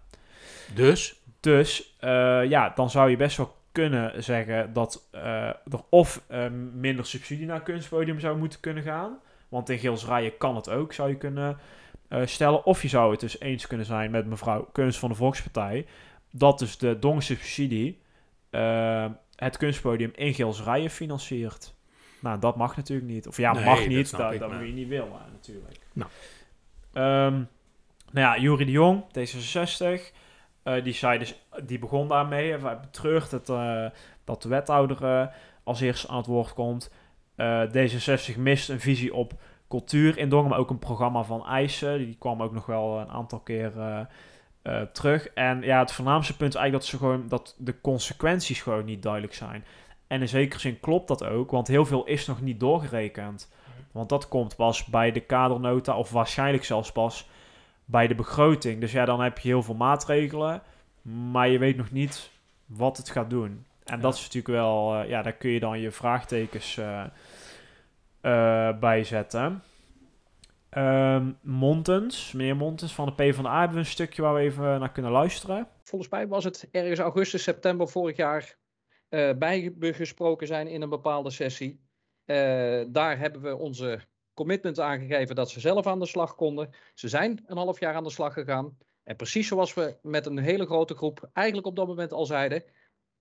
Dus, Dus eh, ja, dan zou je best wel kunnen zeggen dat er of minder subsidie naar kunstpodium zou moeten kunnen gaan. Want in Geelsrijen kan het ook, zou je kunnen eh, stellen. Of je zou het dus eens kunnen zijn met mevrouw Kunst van de Volkspartij. Dat dus de dongensubsidie eh het kunstpodium in Geelsrijen financiert. Nou, dat mag natuurlijk niet. Of ja, Nee, mag dat niet. Dat, dat maar- moet je niet willen, natuurlijk. Nou. Ehm, nou ja, Jurie de Jong, D66. eh, die, zei dus, die begon daarmee. Hij betreurt het, eh, dat de wethouder als eerste aan het woord komt. Eh, D66 mist een visie op cultuur in Dongen, maar ook een programma van eisen. Die kwam ook nog wel een aantal keer eh, eh, terug. En ja, het voornaamste punt is eigenlijk dat, ze gewoon, dat de consequenties gewoon niet duidelijk zijn. En in zekere zin klopt dat ook, want heel veel is nog niet doorgerekend. Want dat komt pas bij de kadernota, of waarschijnlijk zelfs pas bij de begroting. Dus ja, dan heb je heel veel maatregelen, maar je weet nog niet wat het gaat doen. En Ja. dat is natuurlijk wel, eh, ja, daar kun je dan je vraagtekens eh eh, bij zetten. Ehm, Montens, meneer Montens van de PvdA hebben we een stukje waar we even naar kunnen luisteren. volgens mij was het ergens augustus, september vorig jaar eh bijgesproken zijn in een bepaalde sessie. Eh, daar hebben we onze commitment aangegeven dat ze zelf aan de slag konden. Ze zijn een half jaar aan de slag gegaan. En precies zoals we met een hele grote groep eigenlijk op dat moment al zeiden,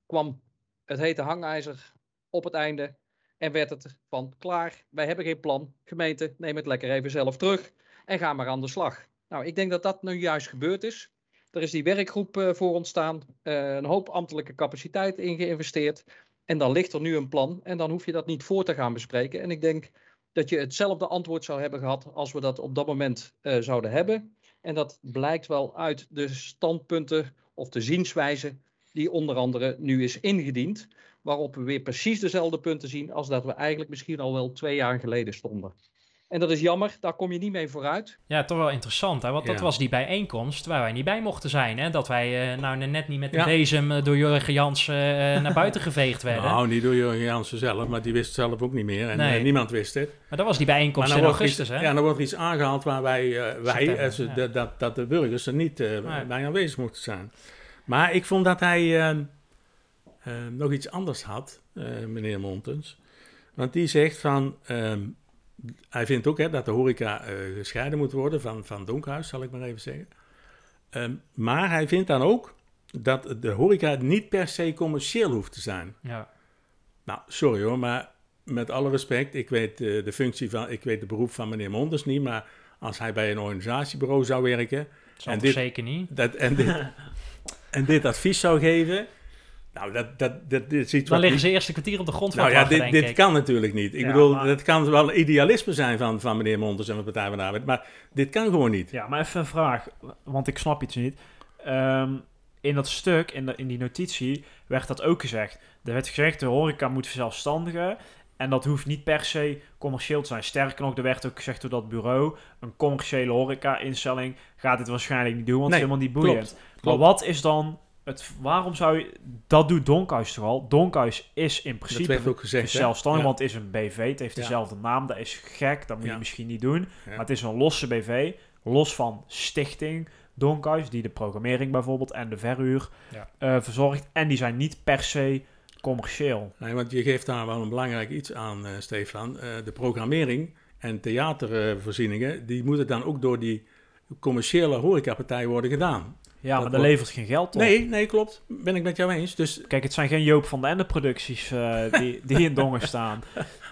kwam het hete hangijzer op het einde en werd het van klaar. Wij hebben geen plan. Gemeente, neem het lekker even zelf terug en ga maar aan de slag. Nou, ik denk dat dat nu juist gebeurd is. Er is die werkgroep eh, voor ontstaan, eh, een hoop ambtelijke capaciteit in geïnvesteerd. En dan ligt er nu een plan en dan hoef je dat niet voor te gaan bespreken. En ik denk dat je hetzelfde antwoord zou hebben gehad als we dat op dat moment eh, zouden hebben. En dat blijkt wel uit de standpunten of de zienswijze die onder andere nu is ingediend. Waarop we weer precies dezelfde punten zien als dat we eigenlijk misschien al wel twee jaar geleden stonden. En dat is jammer, daar kom je niet mee vooruit. Ja, toch wel interessant, hè? want dat was die bijeenkomst waar wij niet bij mochten zijn. Hè? Dat wij eh, nou net niet met de Ja. bezem eh, door Jurgen Jansen eh, naar [LAUGHS] buiten geveegd werden. Nou, niet door Jurgen Jansen zelf, maar die wist het zelf ook niet meer. En Nee. niemand wist het. Maar dat was die bijeenkomst in augustus, iets, hè? Ja, dan wordt iets aangehaald waar wij, wij ja. dat- dat, de burgers er niet bij aanwezig moeten zijn. Maar ik vond dat hij eh, eh, nog iets anders had, eh, meneer Montens. Want die zegt van, ehm, hij vindt ook hè, dat de horeca eh, gescheiden moet worden van, van Donkhuis, zal ik maar even zeggen. Ehm, maar hij vindt dan ook dat de horeca niet per se commercieel hoeft te zijn. Ja. Nou, sorry hoor, maar met alle respect, ik weet eh, de functie van, ik weet de beroep van meneer Monders niet, maar als hij bij een organisatiebureau zou werken En toch dit- zeker niet. dat, en, dit, [LAUGHS] en dit advies zou geven, nou, dat, dat, dat, dit is iets Dan liggen ze eerst een kwartier op de grond van nou ja, dit, denk dit ik. kan natuurlijk niet. Ik Ja, bedoel, maar- dat kan wel idealisme zijn van, van meneer Monders en de Partij van de Arbeid, maar dit kan gewoon niet. Ja, maar even een vraag, want ik snap iets niet. Ehm, in dat stuk, in, de, in die notitie, werd dat ook gezegd. Er werd gezegd, de horeca moet verzelfstandigen. En dat hoeft niet per se commercieel te zijn. Sterker nog, er werd ook gezegd door dat bureau... een commerciële horeca-instelling gaat dit waarschijnlijk niet doen... want Nee, het is helemaal niet boeiend. klopt, Maar wat is dan... Het, waarom zou je... Dat doet Donkhuis toch al? Donkhuis is in Dat principe werd ook gezegd. hè? zelfstandig, Ja. want het is een BV. Het heeft Ja. dezelfde naam. Dat is gek, dat moet Ja. je misschien niet doen. Maar het is een losse BV, los van stichting Donkhuis, die de programmering bijvoorbeeld en de verhuur eh, verzorgt. En die zijn niet per se commercieel. Nee, want je geeft daar wel een belangrijk iets aan, eh, Stefan. Eh, de programmering en theatervoorzieningen, die moeten dan ook door die commerciële horecapartij worden gedaan. Ja, Dat maar dat levert geen geld op. Nee, nee, klopt. Ben ik met jou eens. Dus Kijk, het zijn geen Joop van den Ende producties eh, die, die in Dongen [LAUGHS] staan.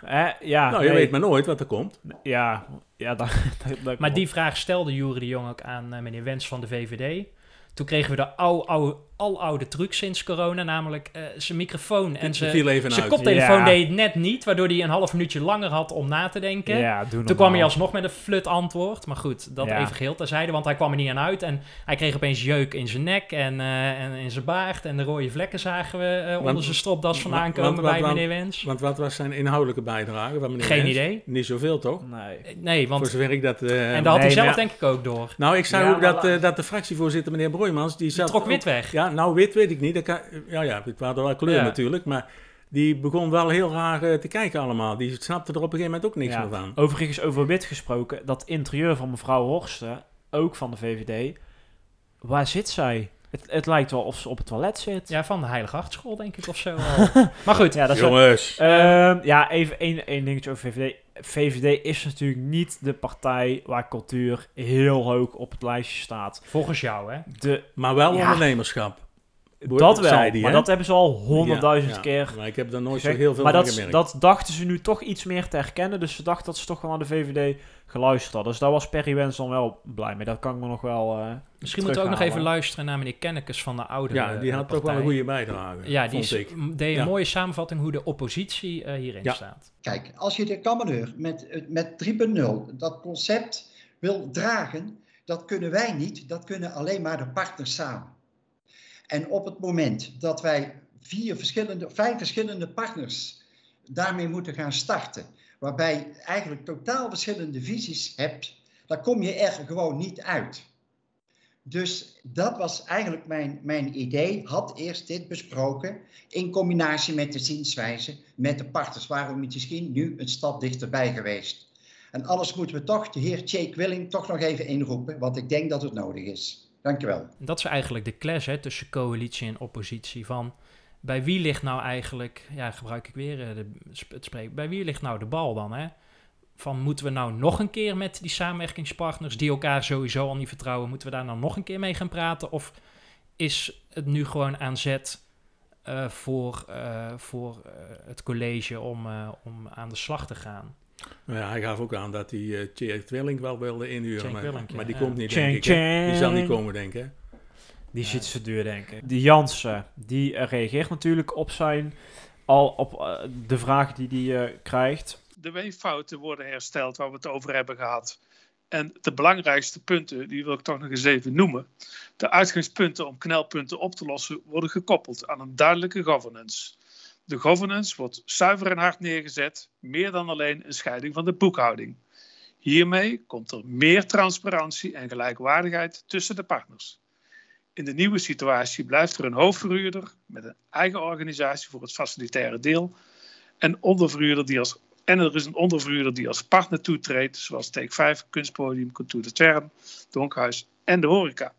Hè? ja, nou, je nee, weet maar nooit wat er komt. Ja, ja dat, [LAUGHS] dat, dat Maar die vraag stelde Jury de Jong ook aan eh, meneer Wens van de VVD. Toen kregen we de oude, oude, aloude truc sinds corona, namelijk eh, zijn microfoon en Het zijn, koptelefoon Ja. deed het net niet, waardoor hij een half minuutje langer had om na te denken. Ja, doe Toen kwam hij alsnog met een flut antwoord. Maar goed, dat Ja. even geheel terzijde, want hij kwam er niet aan uit. En hij kreeg opeens jeuk in zijn nek en, eh, en in zijn baard. En de rode vlekken zagen we eh, onder zijn stropdas vandaan komen want- bij want- meneer Wens. Want wat was zijn inhoudelijke bijdrage van meneer Geen Wens? idee. Niet zoveel, toch? Nee. Nee, Voor want... zover ik dat... eh, En dat had hij zelf denk ik ook door. Nou, ik zei Ja, ook dat, dat de fractievoorzitter, meneer Broijmans, die Die zat... trok wit weg. Ja, nou, wit weet ik niet. Dat kan, ja, ja, het waren wel kleur Ja. natuurlijk, maar die begon wel heel raar eh, te kijken allemaal. Die snapte er op een gegeven moment ook niks Ja. meer van. Overigens over wit gesproken, dat interieur van mevrouw Horsten, ook van de VVD, waar zit zij? Het, het lijkt wel of ze op het toilet zit. Ja, van de Heilige Hartschool, denk ik, of zo. [LAUGHS] maar goed, Ja, dat is wel- Jongens. Ehm, ja, even één, één dingetje over VVD. VVD is natuurlijk niet de partij waar cultuur heel hoog op het lijstje staat. volgens jou, hè? De, Maar wel Ja. ondernemerschap. Dat wel, die, maar dat hebben ze al honderdduizend Ja, ja. keer Maar ik heb daar nooit gezegd. zo heel veel maar van dat, gemerkt. dat dachten ze nu toch iets meer te herkennen. Dus ze dachten dat ze toch wel naar de VVD geluisterd hadden. Dus daar was Perry Wens dan wel blij mee. Dat kan ik me nog wel... eh, Misschien moeten we ook nog even luisteren naar meneer Kennekes van de oude ja, die eh, had toch wel een goede bijdrage. Ja, die is- deed een Ja. mooie samenvatting hoe de oppositie eh, hierin Ja. staat. Kijk, als je de kammeneur met, eh, met 3.0 dat concept wil dragen, dat kunnen wij niet, dat kunnen alleen maar de partners samen. En op het moment dat wij vier verschillende, vijf verschillende partners daarmee moeten gaan starten, waarbij eigenlijk totaal verschillende visies hebt, dan kom je er gewoon niet uit. Dus dat was eigenlijk mijn, mijn idee. Had eerst dit besproken in combinatie met de zienswijze met de partners. Waarom niet misschien nu een stap dichterbij geweest? En alles moeten we toch de heer Jake Willing toch nog even inroepen, want ik denk dat het nodig is. Dankjewel. Dat is eigenlijk de clash hè, tussen coalitie en oppositie. Van bij wie ligt nou eigenlijk, ja, gebruik ik weer eh, de, het spreek, bij wie ligt nou de bal dan? Hè? Van moeten we nou nog een keer met die samenwerkingspartners die elkaar sowieso al niet vertrouwen, moeten we daar nou nog een keer mee gaan praten? Of is het nu gewoon aan zet eh, voor, eh, voor het college om, om aan de slag te gaan? Maar ja, hij gaf ook aan dat hij uh, Tjek Twilling wel wilde inhuren. Maar, maar die ja. komt niet, denk ik. Die zal niet komen, denk ik. Die ziet ze duur, denk ik. Die Jansen, die eh, reageert natuurlijk op zijn... Al op eh, de vraag die hij eh, krijgt. de weeffouten worden hersteld waar we het over hebben gehad. En de belangrijkste punten, die wil ik toch nog eens even noemen. De uitgangspunten om knelpunten op te lossen worden gekoppeld aan een duidelijke governance. De governance wordt zuiver en hard neergezet, meer dan alleen een scheiding van de boekhouding. Hiermee komt er meer transparantie en gelijkwaardigheid tussen de partners. In de nieuwe situatie blijft er een hoofdverhuurder met een eigen organisatie voor het facilitaire deel en onderverhuurder die als en er is een onderverhuurder die als partner toetreedt, zoals Take 5, Kunstpodium, Cultuur de Donkhuis en de horeca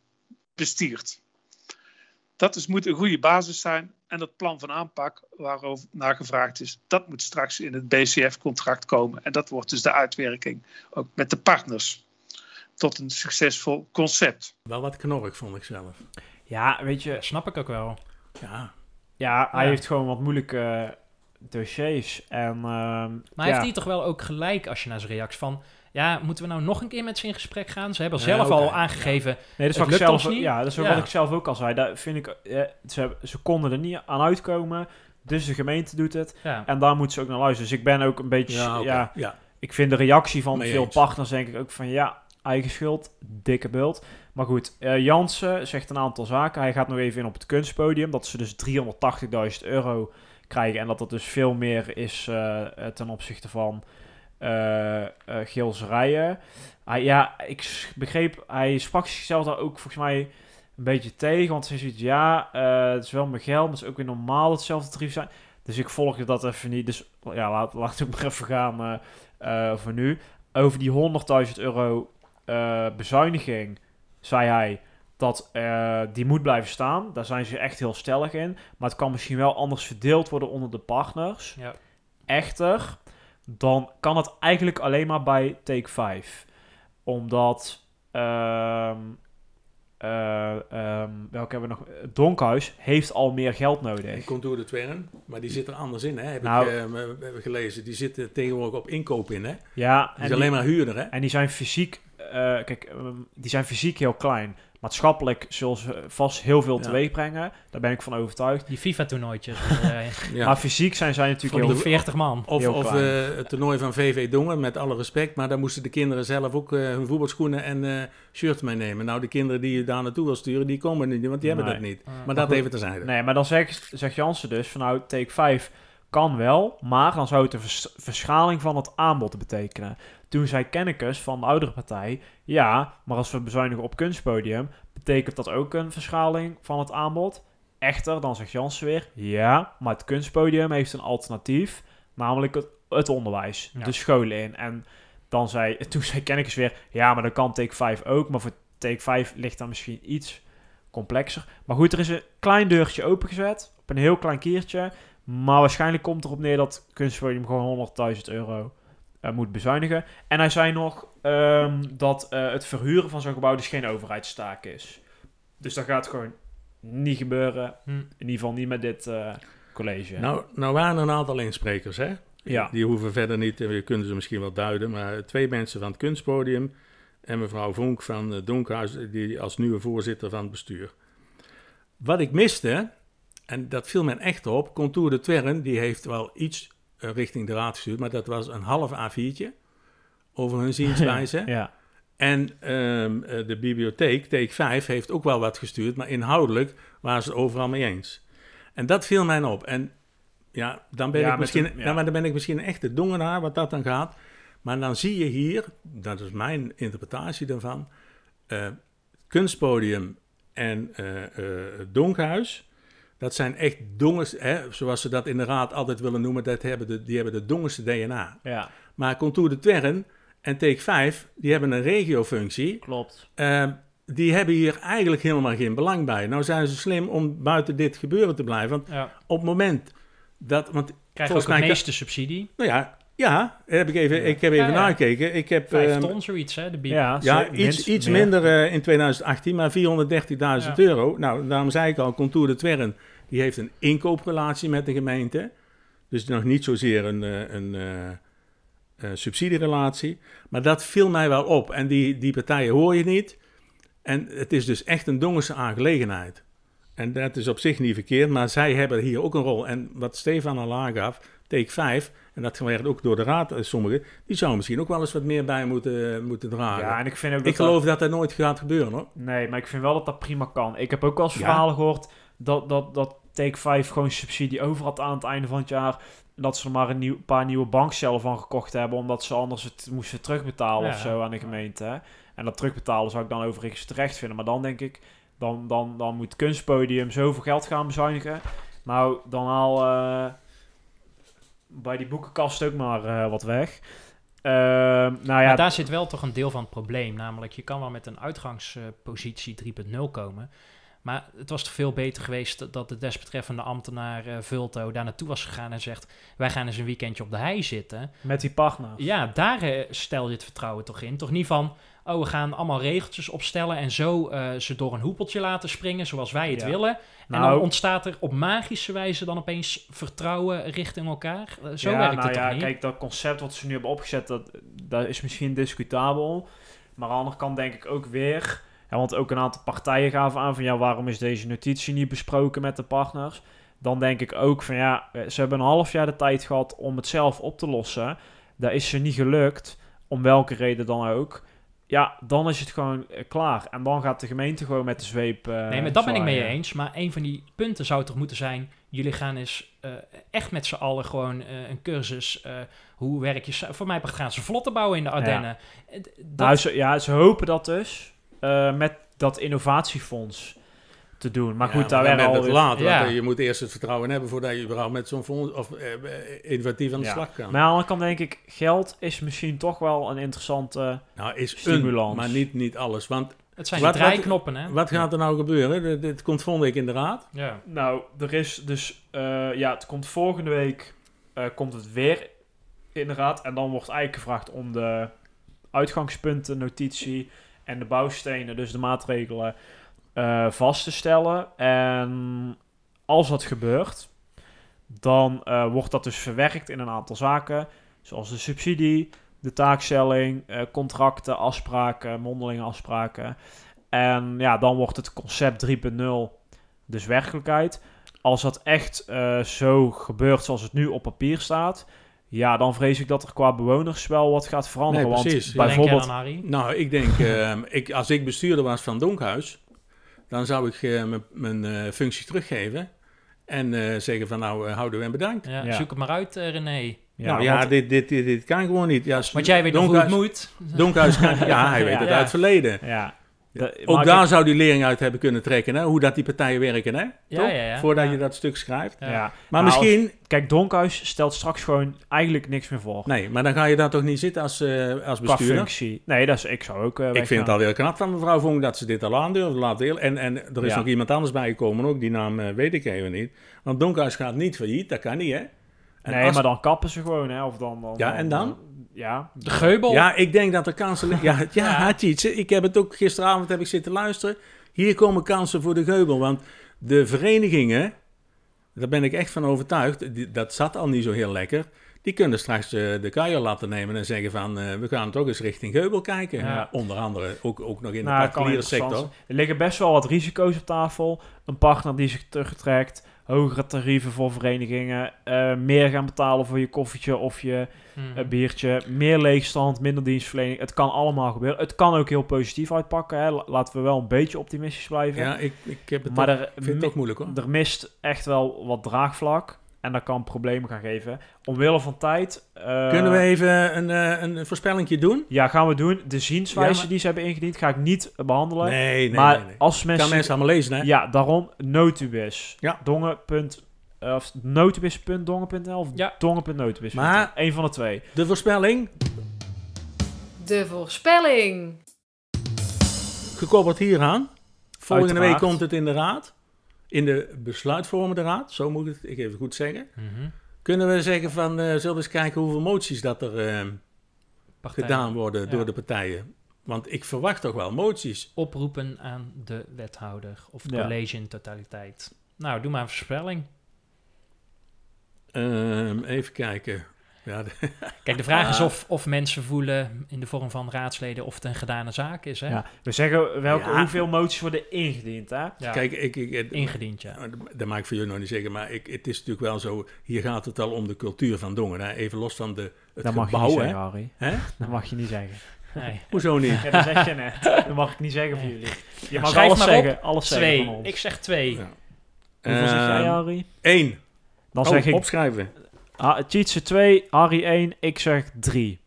bestiert. Dat moet een goede basis zijn en dat plan van aanpak waarover naar gevraagd is, dat moet straks in het BCF-contract komen. En dat wordt dus de uitwerking ook met de partners tot een succesvol concept. Wel wat knorrig, vond ik zelf. Ja, weet je... Snap ik ook wel. Ja, Ja, hij Ja. heeft gewoon wat moeilijke eh, dossiers. En, ehm, Maar ja. heeft hij toch wel ook gelijk als je naar zijn reactie van... Ja, moeten we nou nog een keer met ze in gesprek gaan? Ze hebben Ja, zelf al ja. aangegeven... Nee, dat is wat ik zelf, niet. ja, dat is Ja. wat ik zelf ook al zei. Daar vind ik, eh, ze, ze konden er niet aan uitkomen. Dus de gemeente doet het. Ja, En daar moeten ze ook naar luisteren. Dus ik ben ook een beetje... ja, Ja, oké, ja. ik vind de reactie van Mee veel eens. partners denk ik ook van... Ja, eigen schuld, dikke bult. Maar goed, eh, Jansen zegt een aantal zaken. Hij gaat nog even in op het kunstpodium. Dat ze dus 380.000 euro krijgen. En dat dat dus veel meer is eh, ten opzichte van eh eh Geelserijen. Hij, ja, ik begreep... Hij sprak zichzelf daar ook volgens mij een beetje tegen. Want hij ziet, ja, eh, het is wel mijn geld. Maar het is ook weer normaal hetzelfde tarief zijn. Dus ik volgde dat even niet. Dus ja, laat, [LAUGHS] laat ik maar even gaan voor nu. Over die 100.000 euro bezuiniging zei hij dat die moet blijven staan. Daar zijn ze echt heel stellig in. Maar het kan misschien wel anders verdeeld worden onder de partners. Ja. Echter, dan kan het eigenlijk alleen maar bij Take 5. Omdat... ehm eh, ehm, welke hebben we nog? Donkhuis heeft al meer geld En nodig. Contour de Twern, maar die zit er anders in, hè? Heb Nou- ik hebben gelezen. Die zit tegenwoordig op inkoop in, hè? Die Ja, is en alleen die, maar huurder, hè? en die zijn fysiek, eh, kijk, ehm, die zijn fysiek heel klein. Maatschappelijk zullen ze vast heel veel Ja. teweeg brengen. Daar ben ik van overtuigd. die FIFA-toernooitjes. eh, [LAUGHS] Ja. Maar fysiek zijn zij natuurlijk heel... de 40 man. Of, Heel of eh, het toernooi van VV Dongen, met alle respect. Maar daar moesten de kinderen zelf ook eh, hun voetbalschoenen en eh shirts meenemen. Nou, de kinderen die je daar naartoe wil sturen, die komen niet, want die hebben dat niet. Maar dat goed. even terzijde. Nee, maar dan zegt, zegt Jansen dus van nou, take 5 kan wel, maar dan zou het een vers- verschaling van het aanbod betekenen. Toen zei Kennekes van de oudere partij, ja, maar als we bezuinigen op kunstpodium, betekent dat ook een verschaling van het aanbod? Echter, dan zegt Jansen weer, ja, maar het kunstpodium heeft een alternatief, namelijk het, het onderwijs, Ja. de scholen in. En dan zei, [LAUGHS] toen zei Kennekes weer, ja, maar dan kan take 5 ook, maar voor take 5 ligt dan misschien iets complexer. Maar goed, er is een klein deurtje opengezet. Op een heel klein keertje. Maar waarschijnlijk komt erop neer dat kunstpodium gewoon 100.000 euro eh, moet bezuinigen. En hij zei nog ehm, dat eh, het verhuren van zo'n gebouw dus geen overheidstaak is. Dus dat gaat gewoon niet gebeuren. Hm. In ieder geval niet met dit eh, college. Nou, nou waren er een aantal insprekers, hè? Ja. Die hoeven verder niet, we kunnen ze misschien wel duiden, maar twee mensen van het kunstpodium en mevrouw Vonk van Donkhuis, die als nieuwe voorzitter van het bestuur. Wat ik miste, en dat viel men echt op, Contour de Twern, die heeft wel iets richting de raad gestuurd, maar dat was een half A4'tje over hun [LAUGHS] zienswijze. ja. En ehm, eh, de bibliotheek, Take 5, heeft ook wel wat gestuurd, maar inhoudelijk waren ze het overal mee eens. En dat viel mij op. En ja, dan ben, Ja, ik, misschien, een- ja. ja. maar dan ben ik misschien een echte dongenaar wat dat dan gaat. Maar dan zie je hier, dat is mijn interpretatie daarvan, eh, kunstpodium en eh, eh, het Donkhuis. Dat zijn echt dongens, hè, zoals ze dat in de raad altijd willen noemen, dat hebben de, die hebben de dongenste DNA. ja, Maar Contour de Twern en Take 5, die hebben een regiofunctie. klopt. Eh, die hebben hier eigenlijk helemaal geen belang bij. Nou zijn ze slim om buiten dit gebeuren te blijven. Want Ja. op het moment dat... Want, Krijg ook Volgens het mij- meeste subsidie. nou ja, ja heb ik, even, ik heb even Ja, ja. nagekeken. Ik heb... Vijf ehm, ton, zoiets, hè? De biep. Ja, iets, minst- iets meer. minder eh, in 2018, maar 430.000 Ja. euro. Nou, daarom zei ik al, Contour de Twern, die heeft een inkooprelatie met de gemeente. Dus nog niet zozeer een, eh, een eh, eh, subsidierelatie. Maar dat viel mij wel op. En die, die partijen hoor je niet. En het is dus echt een dongense aangelegenheid. En dat is op zich niet verkeerd, maar zij hebben hier ook een rol. En wat Stefan al aangaf, take 5, en dat werd ook door de raad, eh, sommigen, die zou misschien ook wel eens wat meer bij moeten, moeten dragen. Ja, en ik vind ook dat Ik geloof dat dat nooit gaat gebeuren hoor. Nee, maar ik vind wel dat dat prima kan. Ik heb ook wel eens Ja. verhalen gehoord dat, dat, dat Take 5 gewoon subsidie over had aan het einde van het jaar. Dat ze er maar een nieuw, paar nieuwe bankcellen van gekocht hebben, omdat ze anders het moesten terugbetalen Ja. of zo aan de gemeente. hè. En dat terugbetalen zou ik dan overigens terecht vinden. Maar dan denk ik, dan, dan, dan moet het kunstpodium zoveel geld gaan bezuinigen. Nou, dan haal eh, bij die boekenkast ook maar eh, wat weg. Ehm, nou ja, Maar daar zit wel toch een deel van het probleem. Namelijk, je kan wel met een uitgangspositie 3.0 komen. Maar het was toch veel beter geweest dat- de desbetreffende ambtenaar eh, Vulto daar naartoe was gegaan en zegt: Wij gaan eens een weekendje op de hei zitten. met die partner. Ja, daar eh, stel je het vertrouwen toch in. Toch niet van: Oh, we gaan allemaal regeltjes opstellen en zo eh, ze door een hoepeltje laten springen zoals wij het Ja. willen. en Nou- dan ontstaat er op magische wijze dan opeens vertrouwen richting elkaar. Eh, zo ja, werkt nou het ja, toch niet? Kijk, dat concept wat ze nu hebben opgezet, dat, dat is misschien discutabel. Maar aan de andere kant denk ik ook weer... Ja, want ook een aantal partijen gaven aan van... Ja, waarom is deze notitie niet besproken met de partners? Dan denk ik ook van ja, eh, ze hebben een half jaar de tijd gehad om het zelf op te lossen. Daar is ze niet gelukt, om welke reden dan ook. Ja, dan is het gewoon eh, klaar. En dan gaat de gemeente gewoon met de zweep eh, Nee, maar dat ben ik mee eens. Maar een van die punten zou toch moeten zijn... jullie gaan eens eh, echt met z'n allen gewoon een cursus... hoe werk je... Voor mij gaan ze vlotten bouwen in de Ardennen. Dat, Nou, ze, ja, ze hopen dat dus met dat innovatiefonds te doen. Maar Ja, goed, daar dan werden al... het laat. Ja. Want, je moet eerst het vertrouwen hebben voordat je überhaupt met zo'n fonds of eh, eh, innovatief aan de Ja. slag kan. Maar aan de andere kant denk ik, geld is misschien toch wel een interessante... nou, is Stimulans. een, maar niet, niet alles. Want het zijn Wat- draaiknoppen, hè? wat gaat er nou gebeuren? Dit, dit komt volgende week in de raad. Ja. Nou, er is dus... eh, ja, het komt volgende week... eh, komt het weer in de raad. En dan wordt eigenlijk gevraagd om de uitgangspunten, notitie en de bouwstenen, dus de maatregelen, eh, vast te stellen. En als dat gebeurt, dan eh, wordt dat dus verwerkt in een aantal zaken, zoals de subsidie, de taakstelling, eh, contracten, afspraken, mondelinge afspraken. En ja, dan wordt het concept 3.0 dus werkelijkheid. Als dat echt eh, zo gebeurt zoals het nu op papier staat, ja, dan vrees ik dat er qua bewoners wel wat gaat veranderen. Nee, want precies. Jij bijvoorbeeld, dan? Nou, ik denk, [LAUGHS] ehm, ik, als ik bestuurder was van Donkhuis, dan zou ik eh, mijn- mijn eh, functie teruggeven. En eh, zeggen van nou, uh, houden we en bedankt. Ja, Ja. Zoek het maar uit, eh, René. ja, nou ja, want- dit, dit, dit, dit kan gewoon niet. Ja, Want jij weet nog hoe het Donkhuis- moet. Donkhuis kan, ja, hij weet [LAUGHS] Ja. het uit het verleden. ja, Ook daar zou die lering uit hebben kunnen trekken, hè? hoe dat die partijen werken, hè? Ja, Toch? ja, ja. Voordat Ja. je dat stuk schrijft. Ja. ja. Maar Nou, misschien, Kijk, Donkhuis stelt straks gewoon eigenlijk niks meer voor. nee, maar dan ga je daar toch niet zitten als, eh, als Qua bestuurder? functie. Nee, dat is, ik zou ook eh Ik vind het weggaan. alweer knap van mevrouw Vonk dat ze dit al aandurft. Laat heel. En, en er is Ja. nog iemand anders bijgekomen ook, die naam eh, weet ik even niet. Want Donkhuis gaat niet failliet, dat kan niet, hè? En nee, als- maar dan kappen ze gewoon, hè. Of dan, dan, Ja, en dan? Ja. De geubel. Ja, ik denk dat er kansen liggen. [LAUGHS] Ja, ja, Ja. Tjitse, ik heb het ook gisteravond heb ik zitten luisteren. Hier komen kansen voor de geubel. Want de verenigingen, daar ben ik echt van overtuigd, die- dat zat al niet zo heel lekker. Die kunnen straks eh, de kuier laten nemen en zeggen van, eh, we gaan toch eens richting geubel kijken. Ja. Onder andere, ook, ook nog in Nou, de particuliere sector. Er liggen best wel wat risico's op tafel. Een partner die zich terugtrekt. Hogere tarieven voor verenigingen. eh, meer gaan betalen voor je koffietje of je Mhm. eh, biertje. Meer leegstand, minder dienstverlening. Het kan allemaal gebeuren. Het kan ook heel positief uitpakken. Hè. La- Laten we wel een beetje optimistisch blijven. Ja, ik, ik heb het maar er, vind het moeilijk hoor. er mist echt wel wat draagvlak. En dat kan problemen gaan geven. Omwille van tijd. eh, Kunnen we even een, eh, een voorspellingje doen? Ja, gaan we doen. De zienswijze Ja, maar- die ze hebben ingediend ga ik niet behandelen. Nee, nee, maar nee. nee. als Kan mensen... mensen allemaal lezen, hè? Ja, daarom notubis. Ja. Dongen. punt- Of notubis.dongen.nl of Ja. dongen.notubis. Maar- Eén van de twee. De voorspelling, De voorspelling. gekoppeld hieraan. Volgende week komt het in de raad. In de besluitvormende raad, zo moet ik het ik even goed zeggen. Mhm. Kunnen we zeggen van, eh, zullen we eens kijken hoeveel moties dat er eh, gedaan worden Ja. door de partijen? Want ik verwacht toch wel moties. Oproepen aan de wethouder of het Ja. college in totaliteit. Nou, doe maar een voorspelling. Ehm, even kijken. Ja, de- [LAUGHS] Kijk, de vraag is of, of mensen voelen in de vorm van raadsleden of het een gedane zaak is. Hè? Ja. We zeggen welke, Ja. hoeveel moties worden ingediend. Hè? Ja, Kijk, ik, ik, het- ingediend, ja. Dat- mag ik voor jullie nog niet zeggen, maar ik, het is natuurlijk wel zo. Hier gaat het al om de cultuur van Dongen. Hè? Even los van de, het Dat mag je gebouw. niet hè? zeggen, Harry. Hè? [LAUGHS] Dat mag je niet zeggen. Nee. Hoezo niet? Ja, dat zeg je net. Dat mag ik niet zeggen voor jullie. Je mag Schrijf alles maar op. zeggen. Alles zeggen Twee. van ons. Ik zeg twee. Ja. Hoeveel zeg jij, Ehm, Harry? Eén. Dan Oh, zeg ik opschrijven. Ah, Tjitse 2, Harry 1, ik zeg 3.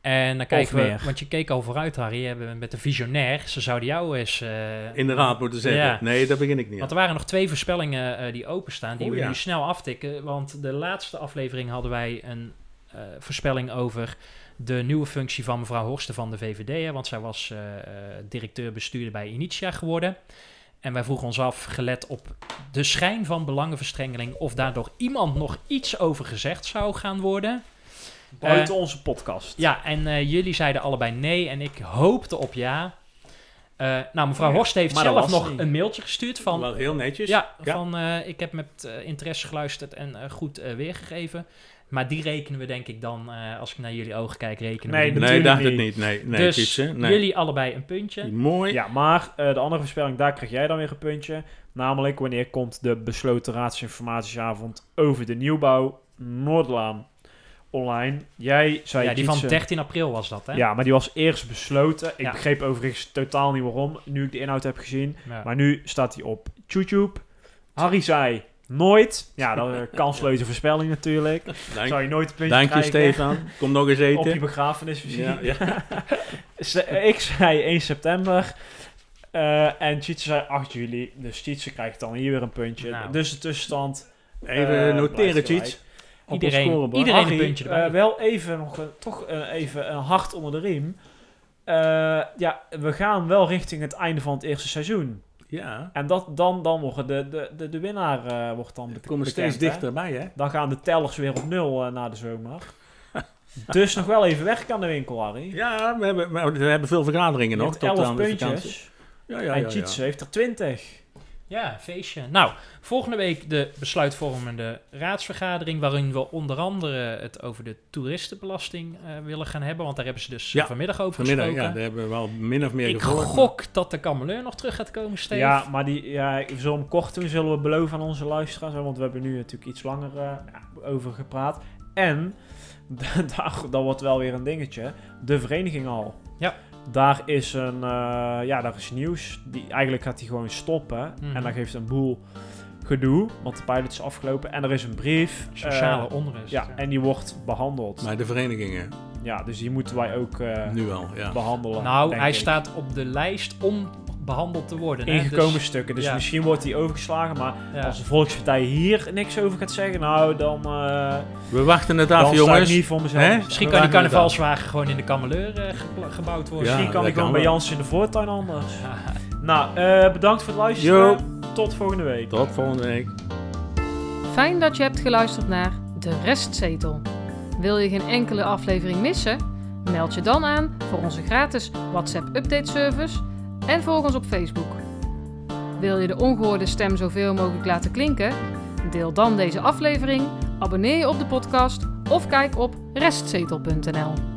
En dan kijken we, want je keek al vooruit, Harry, met de visionair. Ze zouden jou eens... eh, In de raad moeten zetten. Ja. Nee, daar begin ik niet Want er waren nog twee voorspellingen eh, die openstaan, die Oh, we ja. nu snel aftikken. Want de laatste aflevering hadden wij een eh, voorspelling over de nieuwe functie van mevrouw Horsten van de VVD. Hè, want zij was eh, eh, directeur-bestuurder bij Initia geworden. En wij vroegen ons af, gelet op de schijn van belangenverstrengeling, of daar door iemand nog iets over gezegd zou gaan worden. Buiten onze podcast. Ja, en eh, jullie zeiden allebei nee en ik hoopte op ja. Eh, nou, mevrouw Ja, Horst heeft zelf nog niet. een mailtje gestuurd van... Wel heel netjes. Ja, Ja. van eh, ik heb met eh, interesse geluisterd en eh, goed eh, weergegeven. Maar die rekenen we denk ik dan, eh, als ik naar jullie ogen kijk, rekenen Nee, we die Nee, dacht Natuurlijk het niet. Nee, nee, Dus Pietse. Nee. jullie allebei een puntje. Mooi. Ja, maar eh, de andere voorspelling, daar krijg jij dan weer een puntje. Namelijk, wanneer komt de besloten raadsinformatieavond over de nieuwbouw Noordlaan online? Jij zei Ja, die van Tjitse- 13 april was dat, hè? Ja, maar die was eerst besloten. Ik Ja. begreep overigens totaal niet waarom, nu ik de inhoud heb gezien. Ja. Maar nu staat hij op YouTube. Harry zei nooit. Ja, dat is een kansloze voorspelling natuurlijk. Dank, Zou je nooit een puntje dank je. Stefan. Kom nog eens eten. Op je begrafenis misschien. Ja, ja. [LAUGHS] Ze- ik zei 1 september. eh, en Tjitse zei 8 juli. Dus Tjitse krijgt dan hier weer een puntje. Nou. Dus de tussenstand. Even eh, noteren. Op Iedereen- iedereen- een puntje erbij. eh, wel even nog een, toch eh, even een hart onder de riem. Eh, ja, we gaan wel richting het einde van het eerste seizoen. Ja, En dat, dan, dan wordt de, de, de, de winnaar eh, wordt dan we bek- komen bekend, steeds dichterbij, hè? Dan gaan de tellers weer op nul eh, na de zomer. [LAUGHS] dus nog wel even werk aan de winkel, Harry. Ja, we hebben, we hebben veel vergaderingen nog. tot 11 aan de vakantie. puntjes. Ja, ja, en ja. Ja. heeft er 20. Ja, feestje. Nou, volgende week de besluitvormende raadsvergadering, waarin we onder andere het over de toeristenbelasting eh, willen gaan hebben, want daar hebben ze dus Ja, vanmiddag over Vanmiddag, ja, gesproken. daar hebben we wel min of meer Ik gevolgd. gok dat de kameleur nog terug gaat komen, Steve. Ja, maar die, ja, zullen hem kort doen, zullen we beloven aan onze luisteraars. Want we hebben nu natuurlijk iets langer eh, ja, over gepraat. En, [LAUGHS] daar, dat wordt wel weer een dingetje, de vereniging al. Ja. Daar is een, eh, ja, daar is nieuws. Die, eigenlijk gaat hij gewoon stoppen. Mhm. En dat geeft een boel gedoe, want de pilot is afgelopen. En er is een brief. Sociale eh, onrust. ja, en die wordt behandeld. Maar de verenigingen. ja, dus die moeten wij ook eh, Nu al, ja. behandelen. Nou, hij ik. staat op de lijst om behandeld te worden. hè. Ingekomen Dus- stukken, dus ja. misschien wordt die overgeslagen. Maar ja. als de Volkspartij hier niks over gaat zeggen, nou, dan, eh We wachten het af, jongens. niet voor mezelf. Hè? Misschien We kan die carnavalswagen gewoon in de kameleur eh, ge- gebouwd worden. Ja, Misschien kan ik gewoon bij. Jans in de voortuin anders. Ja. [LAUGHS] Nou, eh, bedankt voor het luisteren. Yo. Tot volgende week. Tot volgende week. Fijn dat je hebt geluisterd naar De Restzetel. Wil je geen enkele aflevering missen? Meld je dan aan voor onze gratis WhatsApp update service en volg ons op Facebook. Wil je de ongehoorde stem zoveel mogelijk laten klinken? Deel dan deze aflevering, abonneer je op de podcast of kijk op restzetel.nl.